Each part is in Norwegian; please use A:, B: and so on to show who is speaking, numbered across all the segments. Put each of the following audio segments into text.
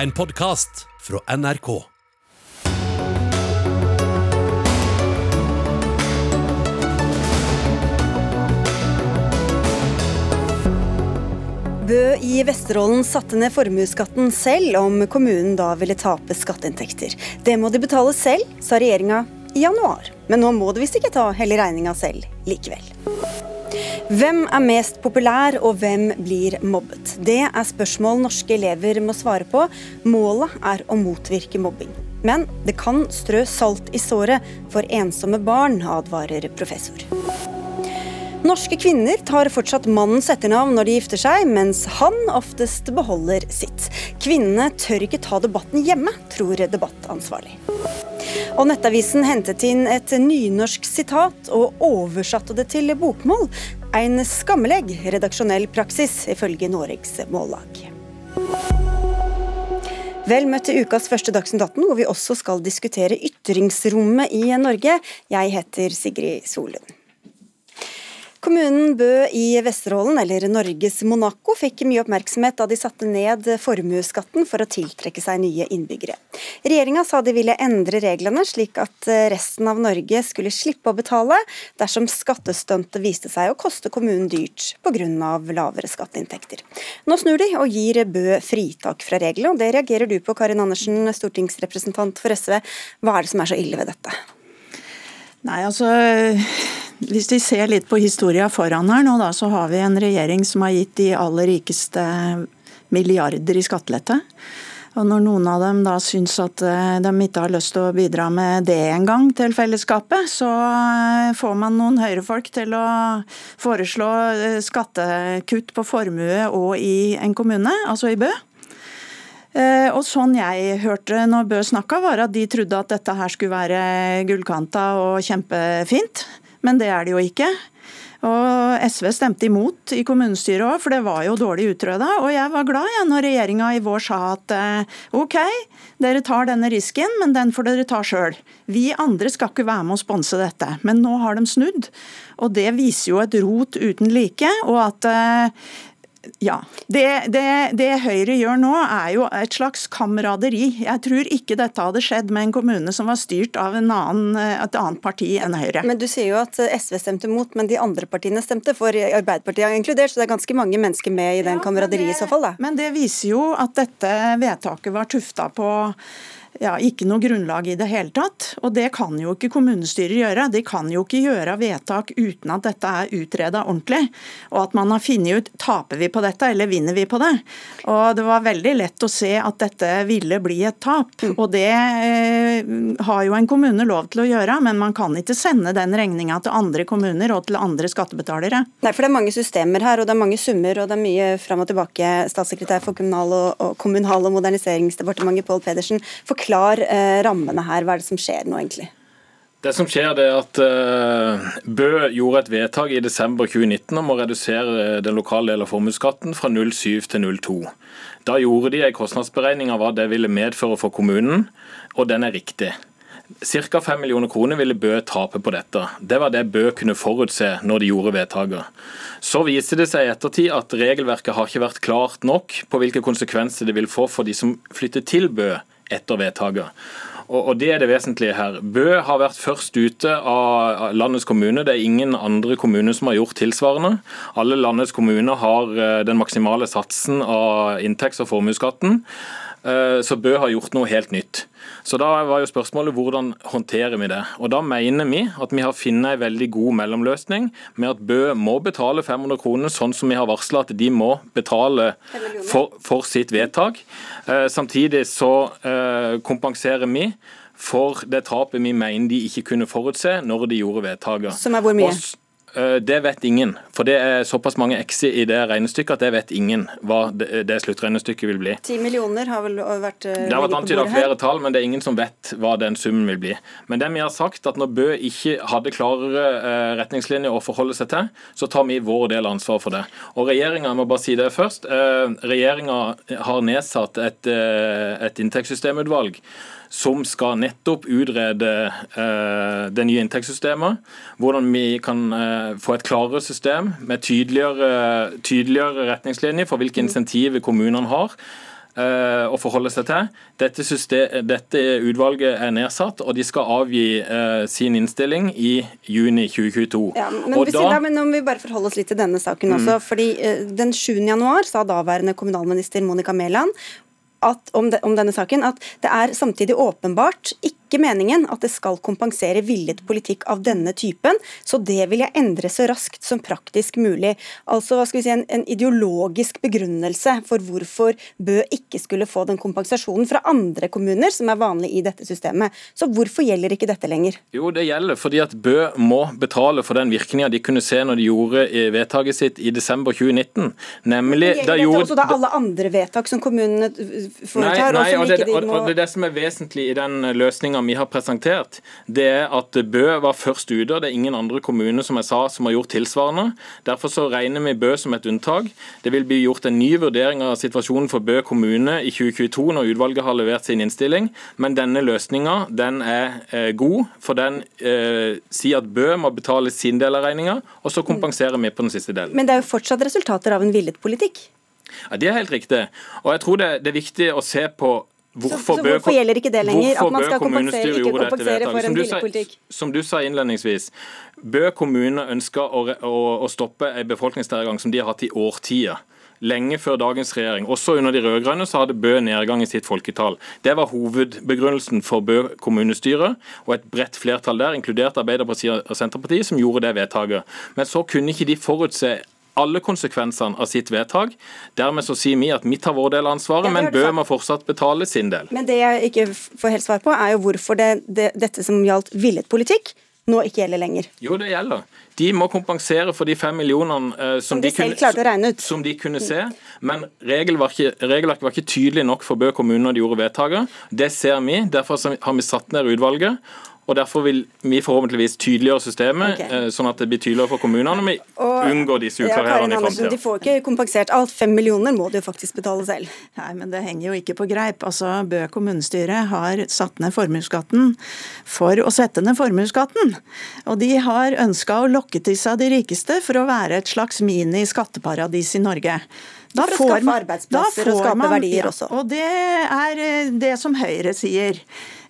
A: En podkast fra NRK.
B: Bø i Vesterålen satte ned formuesskatten selv om kommunen da ville tape skatteinntekter. Det må de betale selv, sa regjeringa i januar. Men nå må de visst ikke ta hele regninga selv likevel. Hvem er mest populær, og hvem blir mobbet? Det er spørsmål norske elever må svare på. Målet er å motvirke mobbing. Men det kan strø salt i såret for ensomme barn, advarer professor. Norske kvinner tar fortsatt mannens etternavn når de gifter seg, mens han oftest beholder sitt. Kvinnene tør ikke ta debatten hjemme, tror debattansvarlig. Og Nettavisen hentet inn et nynorsk sitat og oversatte det til bokmål. En skammelegg redaksjonell praksis, ifølge Noregs Mållag. Vel møtt til ukas første Dagsnytt 18, hvor vi også skal diskutere ytringsrommet i Norge. Jeg heter Sigrid Solund. Kommunen Bø i Vesterålen, eller Norges Monaco, fikk mye oppmerksomhet da de satte ned formuesskatten for å tiltrekke seg nye innbyggere. Regjeringa sa de ville endre reglene slik at resten av Norge skulle slippe å betale dersom skattestuntet viste seg å koste kommunen dyrt pga. lavere skatteinntekter. Nå snur de og gir Bø fritak fra reglene, og det reagerer du på, Karin Andersen, stortingsrepresentant for SV. Hva er det som er så ille ved dette?
C: Nei, altså hvis vi ser litt på historia foran her nå, da, så har vi en regjering som har gitt de aller rikeste milliarder i skattelette. Og når noen av dem da syns at eh, de ikke har lyst til å bidra med det engang til fellesskapet, så eh, får man noen høyrefolk til å foreslå eh, skattekutt på formue og i en kommune, altså i Bø. Og sånn jeg hørte når Bø snakka, var at de trodde at dette her skulle være gullkanta og kjempefint men det er det jo ikke. Og SV stemte imot i kommunestyret òg, for det var jo dårlig utreda. Og jeg var glad ja, når regjeringa i vår sa at eh, OK, dere tar denne risken, men den får dere ta sjøl. Vi andre skal ikke være med å sponse dette. Men nå har de snudd. Og det viser jo et rot uten like, og at eh, ja. Det, det, det, Høyre gjør nå er jo et slags kameraderi. Jeg tror ikke dette hadde skjedd med en kommune som var styrt av annen, et annet parti enn Høyre.
B: Men Du sier jo at SV stemte mot, men de andre partiene stemte for Arbeiderpartiet er inkludert, så det er ganske mange mennesker med i den ja, kameraderiet i så fall? da.
C: Men det viser jo at dette vedtaket var tufta på ja, ikke noe grunnlag i det hele tatt. Og det kan jo ikke kommunestyret gjøre. De kan jo ikke gjøre vedtak uten at dette er utreda ordentlig. Og at man har funnet ut taper vi på dette eller vinner vi på det. Og det var veldig lett å se at dette ville bli et tap. Mm. Og det eh, har jo en kommune lov til å gjøre, men man kan ikke sende den regninga til andre kommuner og til andre skattebetalere.
B: Nei, for det er mange systemer her, og det er mange summer, og det er mye fram og tilbake. Statssekretær for Kommunal- og, og, Kommunal- og moderniseringsdepartementet, Pål Pedersen. Forklar eh, rammene her. Hva er det som skjer nå, egentlig?
D: Det som skjer er at uh, Bø gjorde et vedtak i desember 2019 om å redusere den lokale delen av formuesskatten fra 0,7 til 0,2. Da gjorde de en kostnadsberegning av hva det ville medføre for kommunen, og den er riktig. Ca. 5 millioner kroner ville Bø tape på dette. Det var det Bø kunne forutse når de gjorde vedtaket. Så viser det seg i ettertid at regelverket har ikke vært klart nok på hvilke konsekvenser det vil få for de som flytter til Bø etter vedtaket. Og Det er det vesentlige her. Bø har vært først ute av landets kommune. Det er ingen andre kommuner som har gjort tilsvarende. Alle landets kommuner har eh, den maksimale satsen av inntekts- og formuesskatten. Eh, så Bø har gjort noe helt nytt. Så da var jo spørsmålet hvordan håndterer vi det. Og Da mener vi at vi har funnet en veldig god mellomløsning med at Bø må betale 500 kroner, sånn som vi har varsla at de må betale for, for sitt vedtak. Eh, samtidig så eh, kompenserer vi for det tapet vi mener de ikke kunne forutse når de gjorde vedtaket.
B: Som er hvor mye?
D: Og, Eh, det vet ingen. For det er såpass mange x i det regnestykket at det vet ingen hva det, sluttregnestykket vil bli.
B: 10 millioner har vel vært
D: eh, Det har vært antydet flere tall, men det er ingen som vet hva den summen vil bli. Men det vi har sagt, at når Bø ikke hadde klarere eh, retningslinjer å forholde seg til, så tar vi vår del av ansvaret for det. Og regjeringa, må bare si det først, regjeringa har nedsatt et, et inntektssystemutvalg som skal nettopp utrede eh, det nye inntektssystemet. Hvordan vi kan eh, få et klarere system med tydeligere, tydeligere retningslinjer for hvilke insentiver kommunene har. Eh, å forholde seg til. Dette, system, dette utvalget er nedsatt, og de skal avgi eh, sin innstilling i juni 2022.
B: Ja, men,
D: og da,
B: da, men Nå må vi bare forholde oss litt til denne saken også.
D: Mm.
B: fordi eh, Den 7. januar sa daværende kommunalminister Monica Mæland at, om, de, om, denne saken at det er samtidig åpenbart ikke meningen at det skal kompensere villet politikk av denne typen, så det vil jeg endre så raskt som praktisk mulig. Altså hva skal vi si, en, en ideologisk begrunnelse for hvorfor Bø ikke skulle få den kompensasjonen fra andre kommuner, som er vanlig i dette systemet. Så hvorfor gjelder ikke dette lenger?
D: Jo, det gjelder fordi at Bø må betale for den virkninga de kunne se når de gjorde vedtaket sitt i desember 2019. Nemlig,
B: det gjelder
D: gjorde,
B: også da alle andre vedtak som kommunene foretar,
D: nei, nei,
B: og
D: det,
B: ikke
D: og, og det, det som er vesentlig i den løsninga vi har presentert, det er at Bø var først ute. Det er ingen andre kommuner som jeg sa, som har gjort tilsvarende. Derfor så regner vi Bø som et unntak. Det vil bli gjort en ny vurdering av situasjonen for Bø kommune i 2022 når utvalget har levert sin innstilling. Men denne løsninga den er eh, god, for den eh, sier at Bø må betale sin del av regninga, og så kompenserer vi på den siste delen.
B: Men det er jo fortsatt resultater av en villet politikk.
D: Ja, Det er helt riktig. Og jeg tror det, det er viktig å se på Hvorfor,
B: så, så hvorfor gjelder ikke det lenger? At man skal kompensere, ikke kompensere for en billigpolitikk?
D: Som du sa innledningsvis, Bø kommune ønsker å, å, å stoppe en befolkningsnedgang som de har hatt i årtier lenge før dagens regjering. Også under de rød-grønne så hadde Bø nedgang i sitt folketall. Det var hovedbegrunnelsen for Bø kommunestyre, og et bredt flertall der, inkludert Arbeiderpartiet og Senterpartiet, som gjorde det vedtaket. Men så kunne ikke de forutse alle konsekvensene av sitt vedtak. Dermed så sier vi at vi tar vår del av ansvaret, ja, men Bø må fortsatt betale sin del.
B: Men det jeg ikke får helt svar på, er jo hvorfor det, det, dette som gjaldt villet politikk, nå ikke gjelder lenger.
D: Jo, det gjelder. De må kompensere for de fem millionene eh, som,
B: som, de, kunne,
D: som, de kunne, se. Men regelverket, regelverket var ikke tydelig nok for Bø kommune når de gjorde vedtaket. Det ser vi. Derfor har vi satt ned utvalget. Og Derfor vil vi forhåpentligvis tydeliggjøre systemet, okay. Eh, sånn at det blir tydeligere for kommunene. og vi unngår disse uklarhetene ja, i framtida.
B: De får ikke kompensert alt. Fem millioner må de jo faktisk betale selv.
C: Nei, men det henger jo ikke på greip. Altså, Bø kommunestyre har satt ned formuesskatten for å sette ned formuesskatten. Og de har ønska å lokke til seg de rikeste for å være et slags mini-skatteparadis i Norge.
B: Da for å skaffe man, arbeidsplasser og skape man, verdier
C: ja,
B: også.
C: Og det er eh, det som Høyre sier.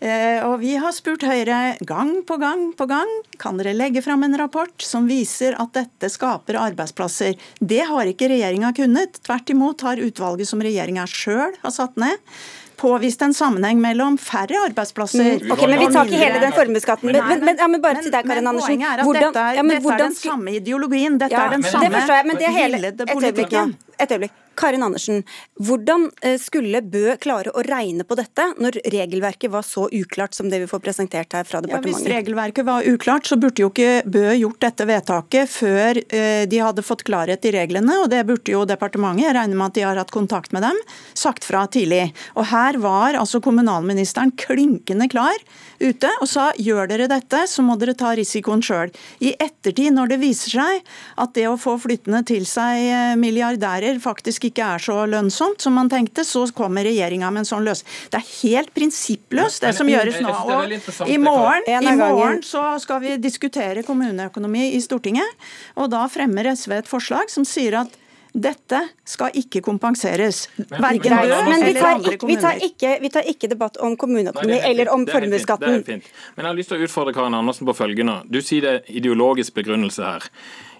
C: Eh, og vi har spurt Høyre gang på gang på gang kan dere legge fram en rapport som viser at dette skaper arbeidsplasser. Det har ikke regjeringa kunnet. Tvert imot har utvalget som regjeringa sjøl har satt ned, påvist en sammenheng mellom færre arbeidsplasser
B: mm. Ok, men Vi tar ikke hele den formuesskatten. Men, men, men, ja, men, bare til deg, Karin Andersen.
C: Poenget er at hvordan, dette, er, ja, dette er den samme ideologien. Dette
B: ja,
C: er den samme
B: det jeg, men det hele, øyeblikk, et øyeblikk. Karin Andersen, hvordan eh, skulle Bø klare å regne på dette, når regelverket var så uklart som det vi får presentert her fra departementet?
C: Ja, hvis regelverket var uklart, så burde jo ikke Bø gjort dette vedtaket før eh, de hadde fått klarhet i reglene, og det burde jo departementet, jeg regner med at de har hatt kontakt med dem, sagt fra tidlig. Og her var altså kommunalministeren klinkende klar ute og sa gjør dere dette, så må dere ta risikoen sjøl. I ettertid, når det viser seg at det å få flyttende til seg eh, milliardærer faktisk ikke er så lønnsomt som man tenkte, så kommer regjeringa med en sånn løsning. Det er helt prinsippløst, det som gjøres nå. Og i morgen, i morgen så skal vi diskutere kommuneøkonomi i Stortinget, og da fremmer SV et forslag som sier at dette skal ikke kompenseres. Verken du eller andre kommuner.
B: Vi tar, ikke, vi tar ikke debatt om kommuneøkonomi eller om formuesskatten.
D: Men jeg har lyst til å utfordre Karin Andersen på følgende. Du sier det er ideologisk begrunnelse her.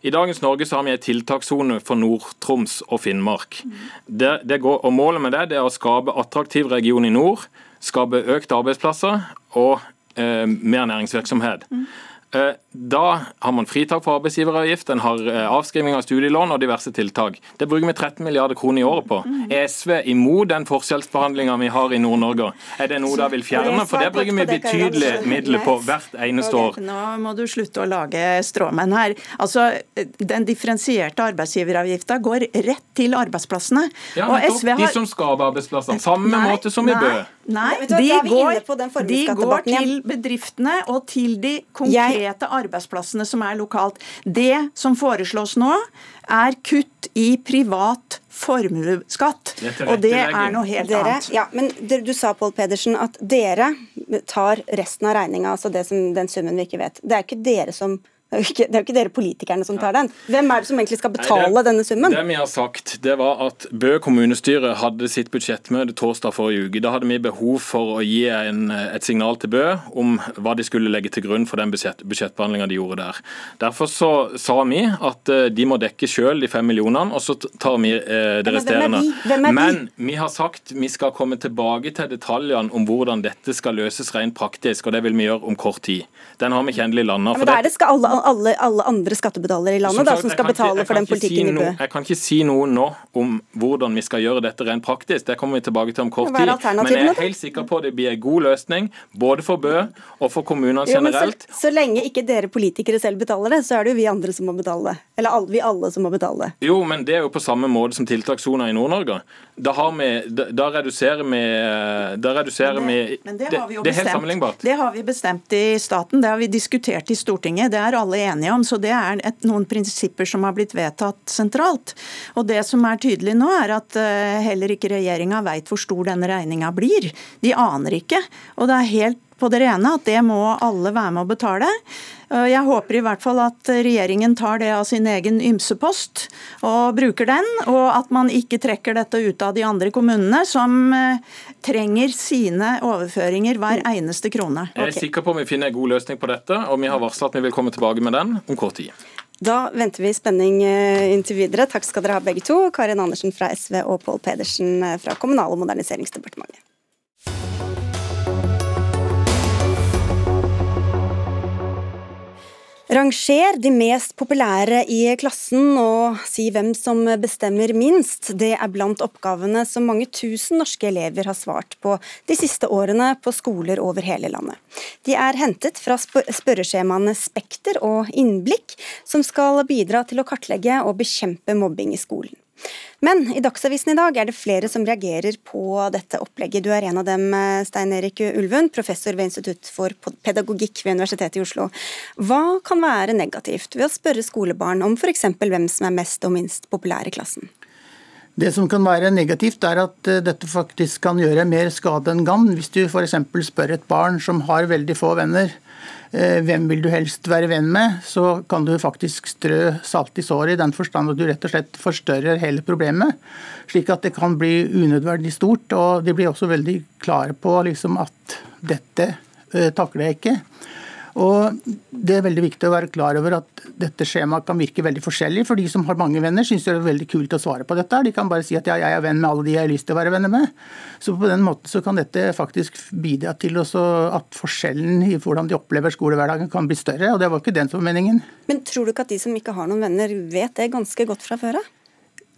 D: I dagens Norge så har vi en tiltakssone for Nord-Troms og Finnmark. Det, det går, og Målet med det, det er å skape attraktiv region i nord, skape økte arbeidsplasser og eh, mer næringsvirksomhet. Mm. Eh, da har man fritak for arbeidsgiveravgift, en har eh, avskriving av studielån og diverse tiltak. Det bruker vi 13 milliarder kroner i året på. Er SV imot den forskjellsbehandlinga vi har i Nord-Norge? Er det noe de vil fjerne? For det bruker vi betydelige midler på hvert eneste år.
C: Nå må du slutte å lage stråmenn her. Altså, Den differensierte arbeidsgiveravgifta går rett til arbeidsplassene.
D: Ja, og SV har... De som skaper arbeidsplasser. Samme nei, måte som i Bø.
C: Nei, de går, de går til bedriftene og til de konkrete arbeidsplassene som er lokalt. Det som foreslås nå, er kutt i privat formuesskatt. Og det er noe helt
B: dere,
C: annet.
B: Ja, men Du sa Paul Pedersen, at dere tar resten av regninga, altså som, den summen vi ikke vet. Det er ikke dere som Det er, jo ikke, det er jo ikke dere politikerne som tar den. Hvem er det som egentlig skal betale Nei, det, denne summen?
D: Det vi har sagt, det var at Bø kommunestyre hadde sitt budsjettmøte torsdag forrige uke. Da hadde vi behov for å gi en, et signal til Bø om hva de skulle legge til grunn for den budsjett, budsjettbehandlinga de gjorde der. Derfor så sa vi at eh, de må dekke sjøl de fem millionene, og så tar vi eh, det resterende. Men vi har sagt vi skal komme tilbake til detaljene om hvordan dette skal løses rent praktisk, og det vil vi gjøre om kort tid. Den har vi ikke endelig landa.
B: Ja, alle alle, andre skattebetalere i landet som, sagt, da, som skal betale ikke, for den politikken
D: si bør. Jeg kan ikke si noe nå om hvordan vi skal gjøre dette rent praktisk. Det kommer vi tilbake til om kort tid. Men jeg er helt sikker på at det blir en god løsning, både for Bø og for kommunene generelt.
B: Så, så, lenge ikke dere politikere selv betaler det, så er det jo vi andre som må betale det. Eller alle, vi alle som må betale det.
D: Jo, men det er jo på samme måte som tiltakssoner i Nord-Norge. Da, da, da, reduserer vi da reduserer men det, vi,
C: men det, har vi jo det, det er helt sammenlignbart. Det har vi bestemt i staten, det har vi diskutert i Stortinget. Det er alle enige om. Så det er et, noen prinsipper som har blitt vedtatt sentralt. Og det som er tydelig nå, er at uh, heller ikke regjeringa veit hvor stor denne regninga blir. De aner ikke. Og det er helt på det rene at det må alle være med å betale. Jeg håper i hvert fall at regjeringen tar det av sin egen ymsepost og bruker den, og at man ikke trekker dette ut av de andre kommunene, som eh, trenger sine overføringer hver eneste krone.
D: Jeg er sikker på om vi finner en god løsning på dette, og vi har varsla at vi vil komme tilbake med den om kort tid.
B: Da venter vi spenning eh, inntil videre. Takk skal dere ha begge to. Karin Andersen fra SV og Pål Pedersen eh, fra Kommunal- og moderniseringsdepartementet. Ranger de mest populære i klassen og si hvem som bestemmer minst. Det er blant oppgavene som mange tusen norske elever har svart på de siste årene på skoler over hele landet. De er hentet fra spørreskjemaene Spekter og Innblikk, som skal bidra til å kartlegge og bekjempe mobbing i skolen. Men i Dagsavisen i dag er det flere som reagerer på dette opplegget. Du er en av dem, eh, Stein Erik Ulvund, professor ved Institutt for pedagogikk ved Universitetet i Oslo. Hva kan være negativt ved å spørre skolebarn om f.eks. hvem som er mest og minst populær i klassen?
E: Det som kan være negativt, er at eh, dette faktisk kan gjøre mer skade enn gagn. Hvis du f.eks. spør et barn som har veldig få venner, hvem vil du helst være venn med, så kan du faktisk strø salt i såret i den forstand at du rett og slett forstørrer hele problemet. Slik at det kan bli unødvendig stort. Og de blir også veldig klare på liksom at dette eh, takler jeg ikke. Og Det er veldig viktig å være klar over at dette skjemaet kan virke veldig forskjellig. For de som har mange venner, syns det er veldig kult å svare på dette. De kan bare si at ja, jeg er venn med alle de jeg har lyst til å være venner med. Så på den måten så kan dette faktisk bidra til at forskjellen i hvordan de opplever skolehverdagen kan bli større. Og det var ikke den som var meningen.
B: Men tror du ikke at de som ikke har noen venner, vet det ganske godt fra før av?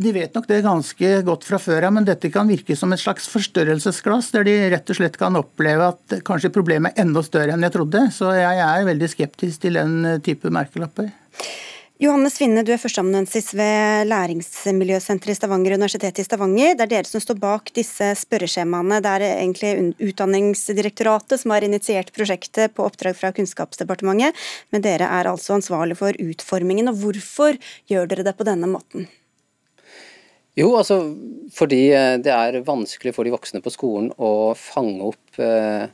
E: De vet nok det ganske godt fra før av, men dette kan virke som et slags forstørrelsesglass, der de rett og slett kan oppleve at kanskje problemet er enda større enn jeg trodde. Så jeg er veldig skeptisk til den type merkelapper.
B: Johannes Finne, du er førsteamanuensis ved Læringsmiljøsenteret i Stavanger, Universitetet i Stavanger. Det er dere som står bak disse spørreskjemaene. Det er egentlig Utdanningsdirektoratet som har initiert prosjektet på oppdrag fra Kunnskapsdepartementet, men dere er altså ansvarlig for utformingen. Og hvorfor gjør dere det på denne måten?
F: Jo, altså fordi eh, det er vanskelig for de voksne på skolen å fange opp eh,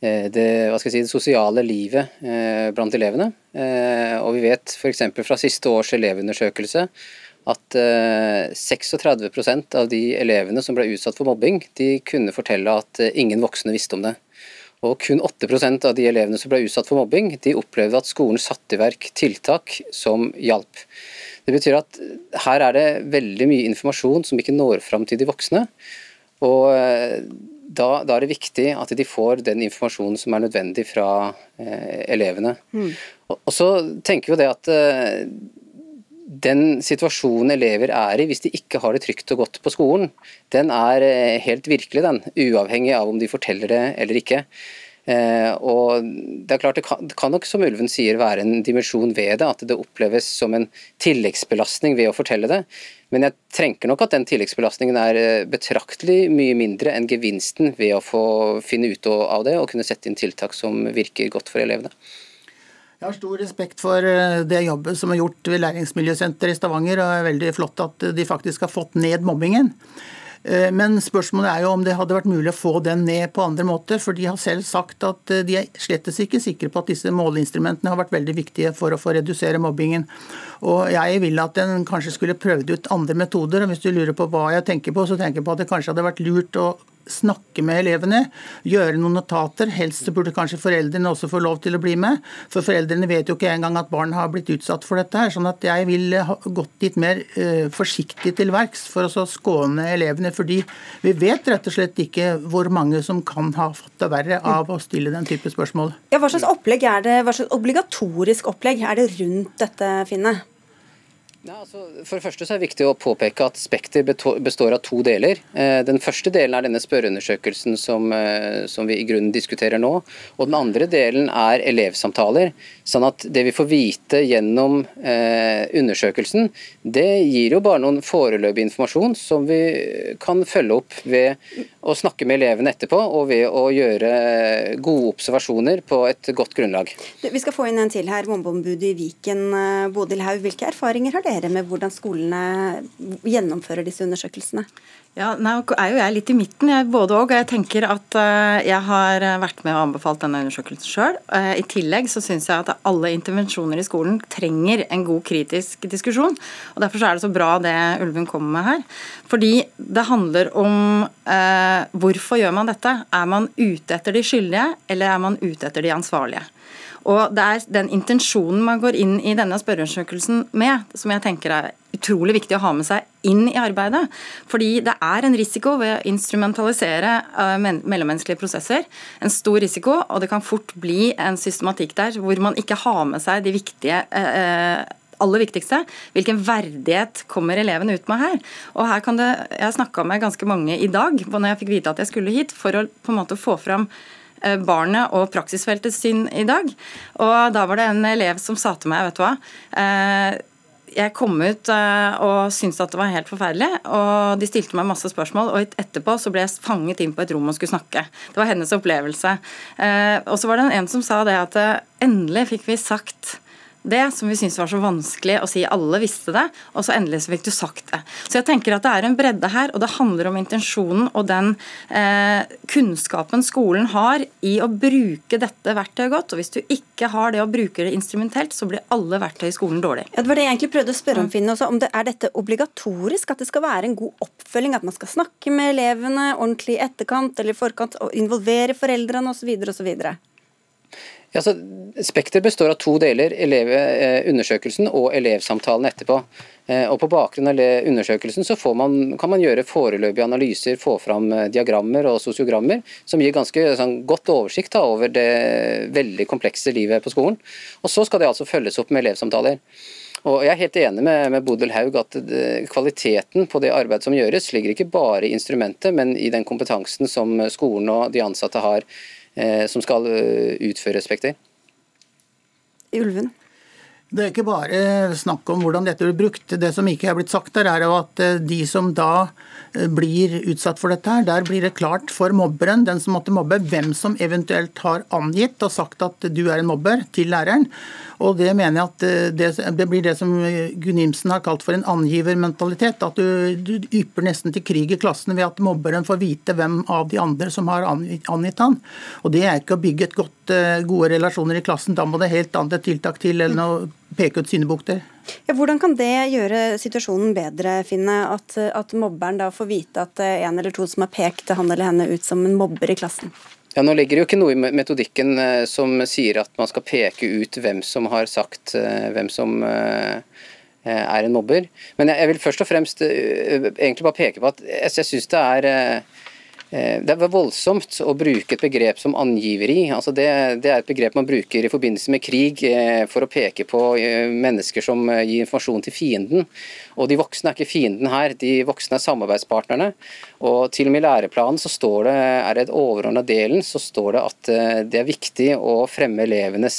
F: skal det, si, det, sosiale livet blant elevene. Og vi vet f.eks. fra siste års elevundersøkelse at 36% av de elevene som ble utsatt for mobbing, de kunne fortelle at ingen voksne visste om det. Og kun 8% av de elevene som ble utsatt for mobbing, de opplevde at skolen satte i verk tiltak som hjalp. Det betyr at her er det veldig mye informasjon som ikke når fram til de voksne. Og eh, da, da, er det viktig at de får den informasjonen som er nødvendig fra eh, elevene. Mm. Og, og, så tenker vi jo det at eh, den situasjonen elever er i hvis de ikke har det trygt og godt på skolen, den er eh, helt virkelig, den. Uavhengig av om de forteller det eller ikke. Eh, og Det er klart det kan, det kan, nok, som Ulven sier, være en dimensjon ved det, at det oppleves som en tilleggsbelastning ved å fortelle det. Men jeg tenker nok at den tilleggsbelastningen er eh, betraktelig mye mindre enn gevinsten ved å få finne ut av det og kunne sette inn tiltak som virker godt for elevene.
E: Jeg har stor respekt for eh, det jobbet som er gjort ved Læringsmiljøsenteret i Stavanger, og er veldig flott at de faktisk har fått ned mobbingen. Eh, men spørsmålet er jo om det hadde vært mulig å få den ned på andre måter. For de har selv sagt at eh, de er slettes ikke sikre på at disse måleinstrumentene har vært veldig viktige for å få redusere mobbingen. Og jeg vil at en kanskje skulle prøvd ut andre metoder. og Hvis du lurer på hva jeg tenker på, så tenker jeg på at det kanskje hadde vært lurt å snakke med elevene, gjøre noen notater. Helst så burde kanskje foreldrene også få lov til å bli med. For foreldrene vet jo ikke engang at barn har blitt utsatt for dette. her, sånn at jeg vil ha gått litt mer uh, forsiktig til verks for å skåne elevene. Fordi vi vet rett og slett ikke hvor mange som kan ha fått det verre av å stille den type spørsmål.
B: Ja, hva slags opplegg er det, hva slags obligatorisk opplegg er det rundt dette, Finne?
F: Ja, altså, for det første så er det viktig å påpeke at Spekter består av to deler. Eh, den første delen er denne spørreundersøkelsen som, eh, som, vi i grunnen diskuterer nå. Og den andre delen er elevsamtaler. Sånn at det vi får vite gjennom eh, undersøkelsen, det gir jo bare noen foreløpig informasjon som vi kan følge opp ved å snakke med elevene etterpå, og ved å gjøre gode observasjoner på et godt grunnlag.
B: Vi skal få inn en til her, mobbeombudet i Viken, Bodil Haug. Hvilke erfaringer har dere? Dere med hvordan skolene gjennomfører disse undersøkelsene?
G: Ja, Nå er jo jeg litt i midten, jeg, både og. Jeg tenker at uh, jeg har vært med og anbefalt denne undersøkelsen sjøl. Eh, I tillegg så syns jeg at alle intervensjoner i skolen trenger en god kritisk diskusjon. og Derfor er det så bra det Ulven kommer med her. Fordi det handler om eh, hvorfor gjør man dette? Er man ute etter de skyldige, eller er man ute etter de ansvarlige? Og Det er den intensjonen man går inn i denne spørreundersøkelsen med, som jeg tenker er utrolig viktig å ha med seg inn i arbeidet. Fordi det er en risiko ved å instrumentalisere uh, mellommenneskelige prosesser. En stor risiko, og det kan fort bli en systematikk der hvor man ikke har med seg de viktige eh, aller viktigste, hvilken verdighet kommer eleven ut med her? Og her kan det, Jeg snakka med ganske mange i dag når jeg fikk vite at jeg skulle hit, for å på en måte få fram Eh, barnet og praksisfeltet sin i dag. Og da var det en elev som sa til meg, vet du hva. Eh, jeg kom ut eh, og syntes at det var helt forferdelig. og De stilte meg masse spørsmål, og etterpå så ble jeg fanget inn på et rom og skulle snakke. Det var hennes opplevelse. Og så var det en som sa det at endelig fikk vi sagt det som vi syntes var så vanskelig å si. Alle visste det, og så endelig så fikk du sagt det. Så jeg tenker at det er en bredde her, og det handler om intensjonen og den eh, kunnskapen skolen har i å bruke dette verktøyet godt. Og hvis du ikke har det og bruker det instrumentelt, så blir alle verktøy i skolen dårlig.
B: Ja, det var det jeg egentlig prøvde å spørre om, Finn, også, om det er dette obligatorisk, at det skal være en god oppfølging, at man skal snakke med elevene ordentlig i etterkant eller i forkant, og involvere foreldrene osv. osv.
F: Ja, så Spekter består av to deler, elevundersøkelsen og elevsamtalen etterpå. Eh, og På bakgrunn av undersøkelsen så man, kan man gjøre foreløpige analyser, få fram eh, diagrammer og sosiogrammer, som gir ganske sånn, godt oversikt da, over det veldig komplekse livet på skolen. Og Så skal det altså følges opp med elevsamtaler. Og Jeg er helt enig med, med Bodil Haug at det, kvaliteten på det arbeidet som gjøres, ligger ikke bare i instrumentet, men i den kompetansen som skolen og de ansatte har Eh, som skal eh, utføre Spekter.
B: Ulven?
E: Det er ikke bare snakk om hvordan dette blir brukt. Det som ikke er blitt sagt der, er at eh, de som da blir utsatt for dette, her, der blir det klart for mobberen, den som måtte mobbe, hvem som eventuelt har angitt og sagt at du er en mobber, til læreren. Og det mener jeg at eh, det, det blir det som Gunnimsen har kalt for en angivermentalitet. At du, du, ypper nesten til krig i klassen ved at mobberen får vite hvem av de andre som har angitt han. Og det er ikke å bygge et godt, eh, gode relasjoner i klassen. Da må det helt andre tiltak til enn å peke ut syndebukter.
B: Ja, hvordan kan det gjøre situasjonen bedre, Finne? At, at mobberen da får vite at en eller to som har pekt han eller henne ut som en mobber i klassen?
F: Ja, Nå ligger det jo ikke noe i metodikken eh, som sier at man skal peke ut hvem som har sagt eh, hvem som eh, er en mobber. Men jeg vil først og fremst egentlig bare peke på at jeg syns det er det er voldsomt å bruke et begrep som angiveri. Altså det, det, er et begrep man bruker i forbindelse med krig for å peke på mennesker som gir informasjon til fienden. Og De voksne er ikke fienden her, de voksne er samarbeidspartnerne. Og Til og med i læreplanen så står det, er det et overordna delen, så står det at det er viktig å fremme elevenes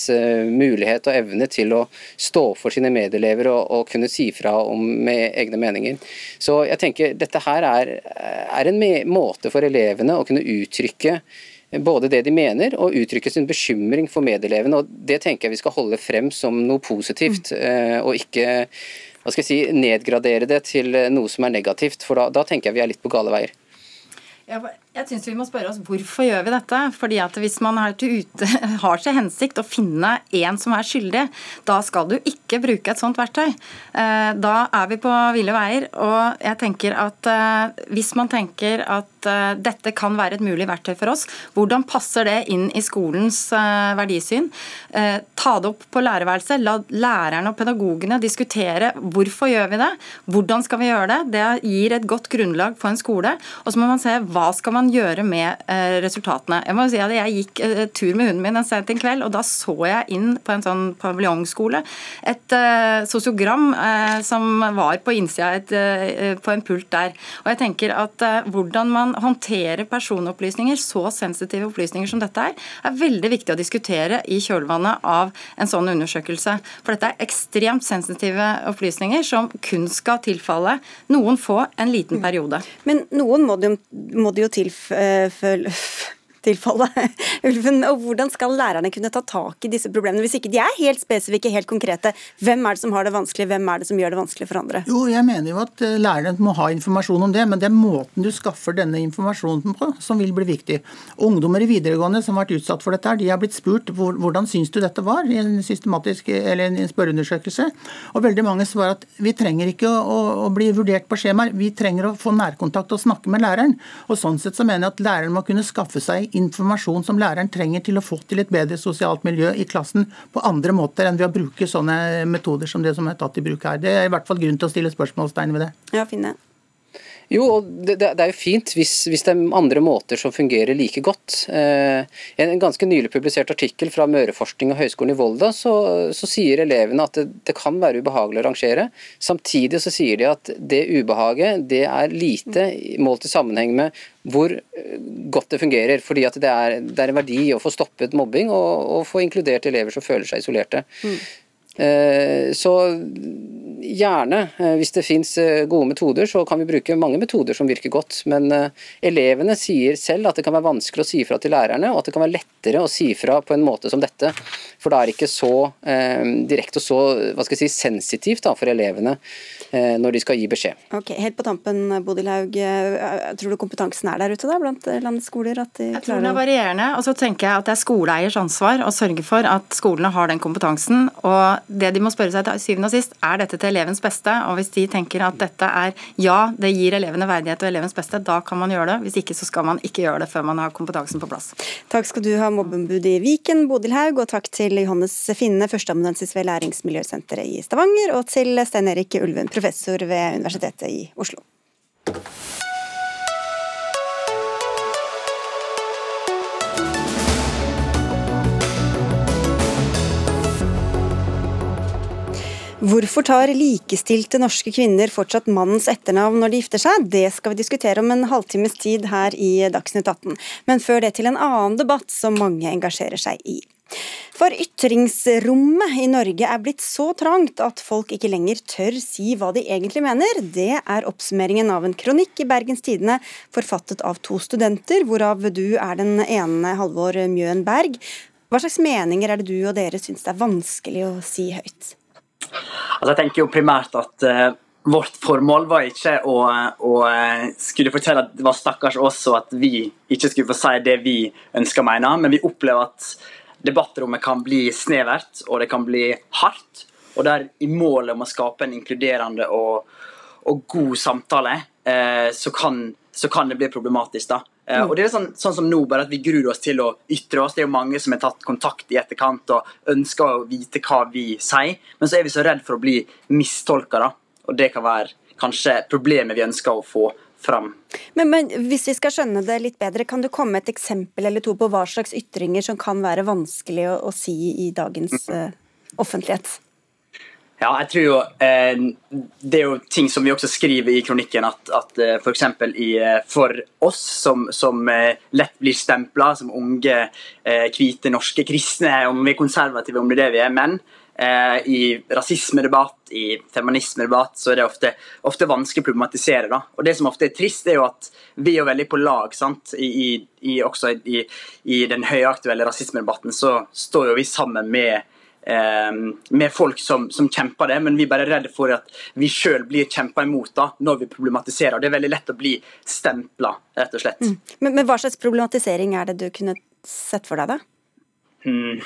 F: mulighet og evne til å stå for sine medelever og, og kunne si fra om med egne meninger. Så jeg tenker dette her er, er en måte for elevene å kunne uttrykke både det de mener og uttrykke sin bekymring for medelevene. og Det tenker jeg vi skal holde frem som noe positivt, mm. og ikke hva skal jeg si, nedgradere det til noe som er negativt. For da, da tenker jeg vi er litt på gale veier.
G: Jeg synes vi må spørre oss Hvorfor gjør vi dette? Fordi at Hvis man har til, ute, har til hensikt å finne en som er skyldig, da skal du ikke bruke et sånt verktøy. Eh, da er vi på ville veier. og jeg tenker at eh, Hvis man tenker at eh, dette kan være et mulig verktøy for oss, hvordan passer det inn i skolens verdisyn? Ta det opp på lærerværelset. La lærerne og pedagogene diskutere hvorfor gjør vi det, hvordan skal vi gjøre det. Det gir et godt grunnlag for en skole. Og så må man se hva skal man gjøre med eh, resultatene? Jeg må si at jeg gikk eh, tur med hunden min en sent en kveld, og da så jeg inn på en sånn paviljongskole et uh, sosiogram som var på innsida på en pult der. Og jeg tenker at Hvordan man håndterer personopplysninger, så sensitive opplysninger som dette er, er veldig viktig å diskutere i kjølvannet av en sånn undersøkelse. For dette er ekstremt sensitive opplysninger som kun skal tilfalle noen få en liten periode.
B: Men noen må, de, må det jo tilfelle tilfalle ulven. Og hvordan skal lærerne kunne ta tak i disse problemene, hvis ikke de er helt spesifikke, helt konkrete? Hvem er det som har det vanskelig, hvem er det som gjør det vanskelig for andre?
E: Jo, jeg mener jo at eh, lærerne må ha informasjon om det, men det er måten du skaffer denne informasjonen på som vil bli viktig. Ungdommer i videregående som har vært utsatt for dette, de har blitt spurt hvordan syns du dette var i en systematisk eller en spørreundersøkelse. Og veldig mange svarer at vi trenger ikke å, å bli vurdert på skjemaer, vi trenger å få nærkontakt og snakke med læreren. Og sånn sett så mener jeg at læreren må kunne skaffe seg informasjon som læreren trenger til å få til et bedre sosialt miljø i klassen på andre måter enn ved å bruke sånne metoder som det som er tatt i bruk her. Det er i hvert fall grunn til å stille spørsmålstegn ved det.
B: Ja, finne.
F: Jo, og det, det, er jo fint hvis, hvis, det er andre måter som fungerer like godt. Eh, en ganske nylig publisert artikkel fra Møreforskning og Høgskolen i Volda, så, så sier elevene at det, det, kan være ubehagelig å rangere. Samtidig så sier de at det ubehaget det er lite målt i sammenheng med hvor eh, godt det fungerer. fordi at det er, det er en verdi å få stoppet mobbing og, og få inkludert elever som føler seg isolerte. Mm. Eh, så gjerne, eh, hvis det finnes eh, gode metoder, så kan vi bruke mange metoder som virker godt. Men elevene sier selv at det kan være vanskelig å si fra til lærerne, og at det kan være lettere å si fra på en måte som dette. For det er ikke så eh, direkte og så hva skal jeg si, sensitivt da, for elevene eh, når de skal gi beskjed.
B: Ok, Helt på tampen, Bodil Haug. Tror du kompetansen er der ute da, blant landets skoler?
G: jeg tror det er varierende. Og så tenker jeg at det er skoleeiers ansvar å sørge for at skolene har den kompetansen. og det de må spørre seg til syvende og sist, er dette til elevens beste? Og hvis de tenker at dette er ja, det gir elevene verdighet og elevens beste, da kan man gjøre det. Hvis ikke så skal man ikke gjøre det før man har kompetansen på plass.
B: Takk skal du ha, mobbeombudet i Viken, Bodil Haug, og takk til Johannes Finne, førsteamanuensis ved Læringsmiljøsenteret i Stavanger, og til Stein Erik Ulven, professor ved Universitetet i Oslo. Hvorfor tar likestilte norske kvinner fortsatt mannens etternavn når de gifter seg? Det skal vi diskutere om en halvtimes tid her i Dagsnytt 18. Men før det til en annen debatt som mange engasjerer seg i. For ytringsrommet i Norge er blitt så trangt at folk ikke lenger tør si hva de egentlig mener. Det er oppsummeringen av en kronikk i Bergens Tidende forfattet av to studenter, hvorav du er den ene, Halvor Mjøen Berg. Hva slags meninger er det du og dere syns det er vanskelig å si høyt?
H: Altså, jeg tenker jo primært at uh, vårt formål var ikke å, å, eh, skulle fortelle at det var stakkars oss, og at vi ikke skulle få si det vi ønsker å mene, men vi opplever at debattrommet kan bli snevert, og det kan bli hardt. Og der i målet om å skape en inkluderende og, og god samtale, uh, så, kan, så, kan, det bli problematisk. da. Mm. Og det er sånn, sånn, som nå, bare at Vi gruer oss til å ytre oss. Det er jo mange som har tatt kontakt i etterkant og ønsker å vite hva vi sier. Men så er vi så redd for å bli mistolka, og det kan være kanskje problemet vi ønsker å få fram.
B: Men, men, hvis vi skal skjønne det litt bedre, kan du komme med et eksempel eller to på hva slags ytringer som kan være vanskelig å, å si i dagens uh, offentlighet?
H: Ja, jeg tror jo eh, Det er jo ting som vi også skriver i kronikken, at, at eh, f.eks. For, for oss som, som eh, lett blir stempla som unge, eh, hvite norske kristne, om vi er konservative, om det er det vi er, men eh, i rasismedebatt, i feminismedebatt, så er det ofte, ofte vanskelig å problematisere. Da. Og Det som ofte er trist, er jo at vi er veldig på lag. sant? I, i, også i, i den høyaktuelle rasismedebatten så står jo vi sammen med eh, med folk som, som, kjemper det, men vi er bare redde for at vi sjøl blir kjempa imot da, når vi problematiserer. Det er veldig lett å bli stempla, rett og slett. Mm.
B: Men, men, hva slags problematisering er det du kunne sett for deg, da?
H: Mm.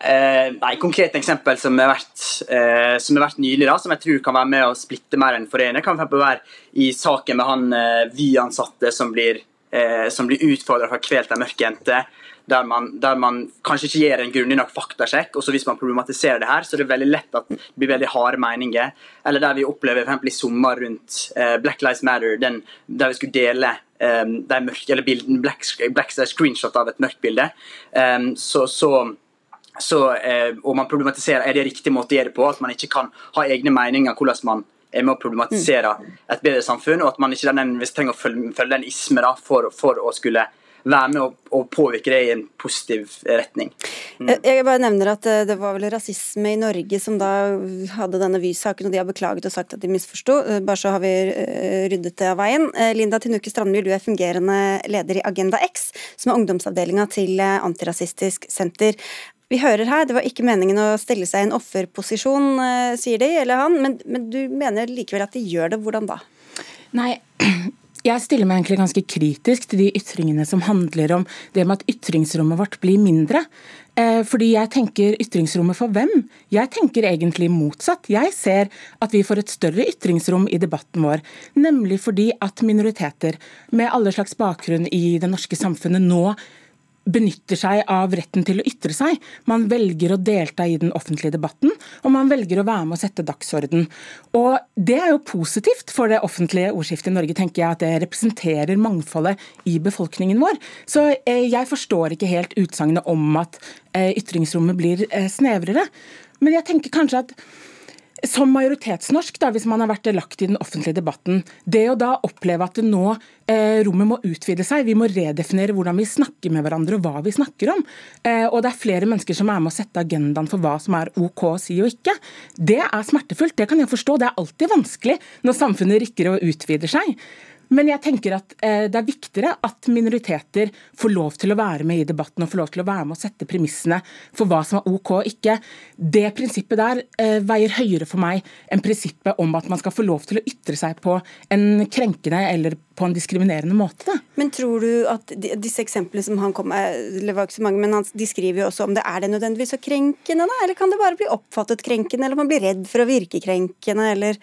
H: Eh, nei, Konkret eksempel som har vært, eh, som vært nylig, da, som jeg tror kan være med å splitte mer enn forene, kan for være i saken med han eh, Vy-ansatte som blir, eh, som blir utfordra fra kvelt til mørke jente der man, der man, kanskje ikke gjør en grundig nok faktasjekk. og så Hvis man problematiserer det her, så er det veldig lett at det blir veldig harde meninger. Eller der vi opplever for i sommer rundt eh, Black Lives Matter, den, der vi skulle dele um, de mørke, eller bilden, black, black screenshot av et mørkt bilde. Um, så, så så, eh, og man problematiserer er det riktig måte å gjøre det på. At man ikke kan ha egne meninger hvordan man er med å problematisere et bedre samfunn, og at man ikke trenger å følge, følge den isme da, for, for å skulle være med å, påvirke det i en positiv retning.
B: Mm. Jeg bare nevner at eh, det var vel rasisme i Norge som da hadde denne Vy-saken, og de har beklaget og sagt at de misforsto. Eh, bare så har vi eh, ryddet det av veien. Linda Tinuke Strandmyr, du er fungerende leder i Agenda X, som er ungdomsavdelinga til Antirasistisk Senter. Vi hører her, det var ikke meningen å stille seg i en offerposisjon, sier de, eller han, men, men du mener likevel at de gjør det. Hvordan da?
I: Nei, jeg stiller meg egentlig ganske kritisk til de ytringene som handler om det med at ytringsrommet vårt blir mindre. Eh, fordi jeg tenker ytringsrommet for hvem? Jeg tenker egentlig motsatt. Jeg ser at vi får et større ytringsrom i debatten vår. Nemlig fordi at minoriteter med alle slags bakgrunn i det norske samfunnet nå benytter seg av retten til å ytre seg. Man velger å delta i den offentlige debatten, og man velger å være med å sette dagsorden. Og Det er jo positivt for det offentlige ordskiftet i Norge, tenker jeg, at det representerer mangfoldet i befolkningen vår. Så eh, jeg forstår ikke helt utsagnet om at eh, ytringsrommet blir eh, snevrere. Men jeg tenker kanskje at som majoritetsnorsk, da, hvis man har vært lagt i den offentlige debatten, det å da oppleve at nå eh, rommet må utvide seg, vi må redefinere hvordan vi snakker med hverandre og hva vi snakker om, eh, og det er flere mennesker som er med å sette agendaen for hva som er OK å si og ikke, det er smertefullt. Det kan jeg forstå. Det er alltid vanskelig når samfunnet rikker og utvider seg. Men jeg tenker at eh, det er viktigere at minoriteter får lov til å være med i debatten og får lov til å være med å sette premissene for hva som er OK og ikke. Det prinsippet der eh, veier høyere for meg enn prinsippet om at man skal få lov til å ytre seg på en krenkende eller på en diskriminerende måte.
B: Men tror du at disse eksemplene som han kom med, det var ikke så mange, men han, de skriver jo også om det er det nødvendigvis så krenkende, da? Eller kan det bare bli oppfattet krenkende, eller man blir redd for å virke krenkende, eller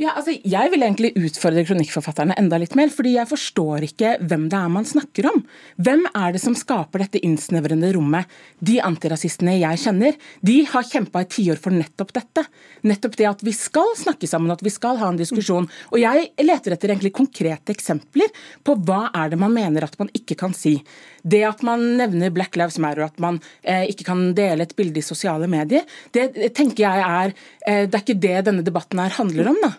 I: ja, altså, jeg vil egentlig utfordre kronikkforfatterne enda litt mer, fordi jeg forstår ikke hvem det er man snakker om. Hvem er det som skaper dette innsnevrende rommet? De antirasistene jeg kjenner, de har kjempa i tiår for nettopp dette. Nettopp det at vi skal snakke sammen, at vi skal ha en diskusjon. Og jeg leter etter egentlig konkrete eksempler på hva er det man mener at man ikke kan si. Det at man nevner Black Lives Matter, at man eh, ikke kan dele et bilde i sosiale medier, det tenker jeg er eh, Det er ikke det denne debatten her handler om, da.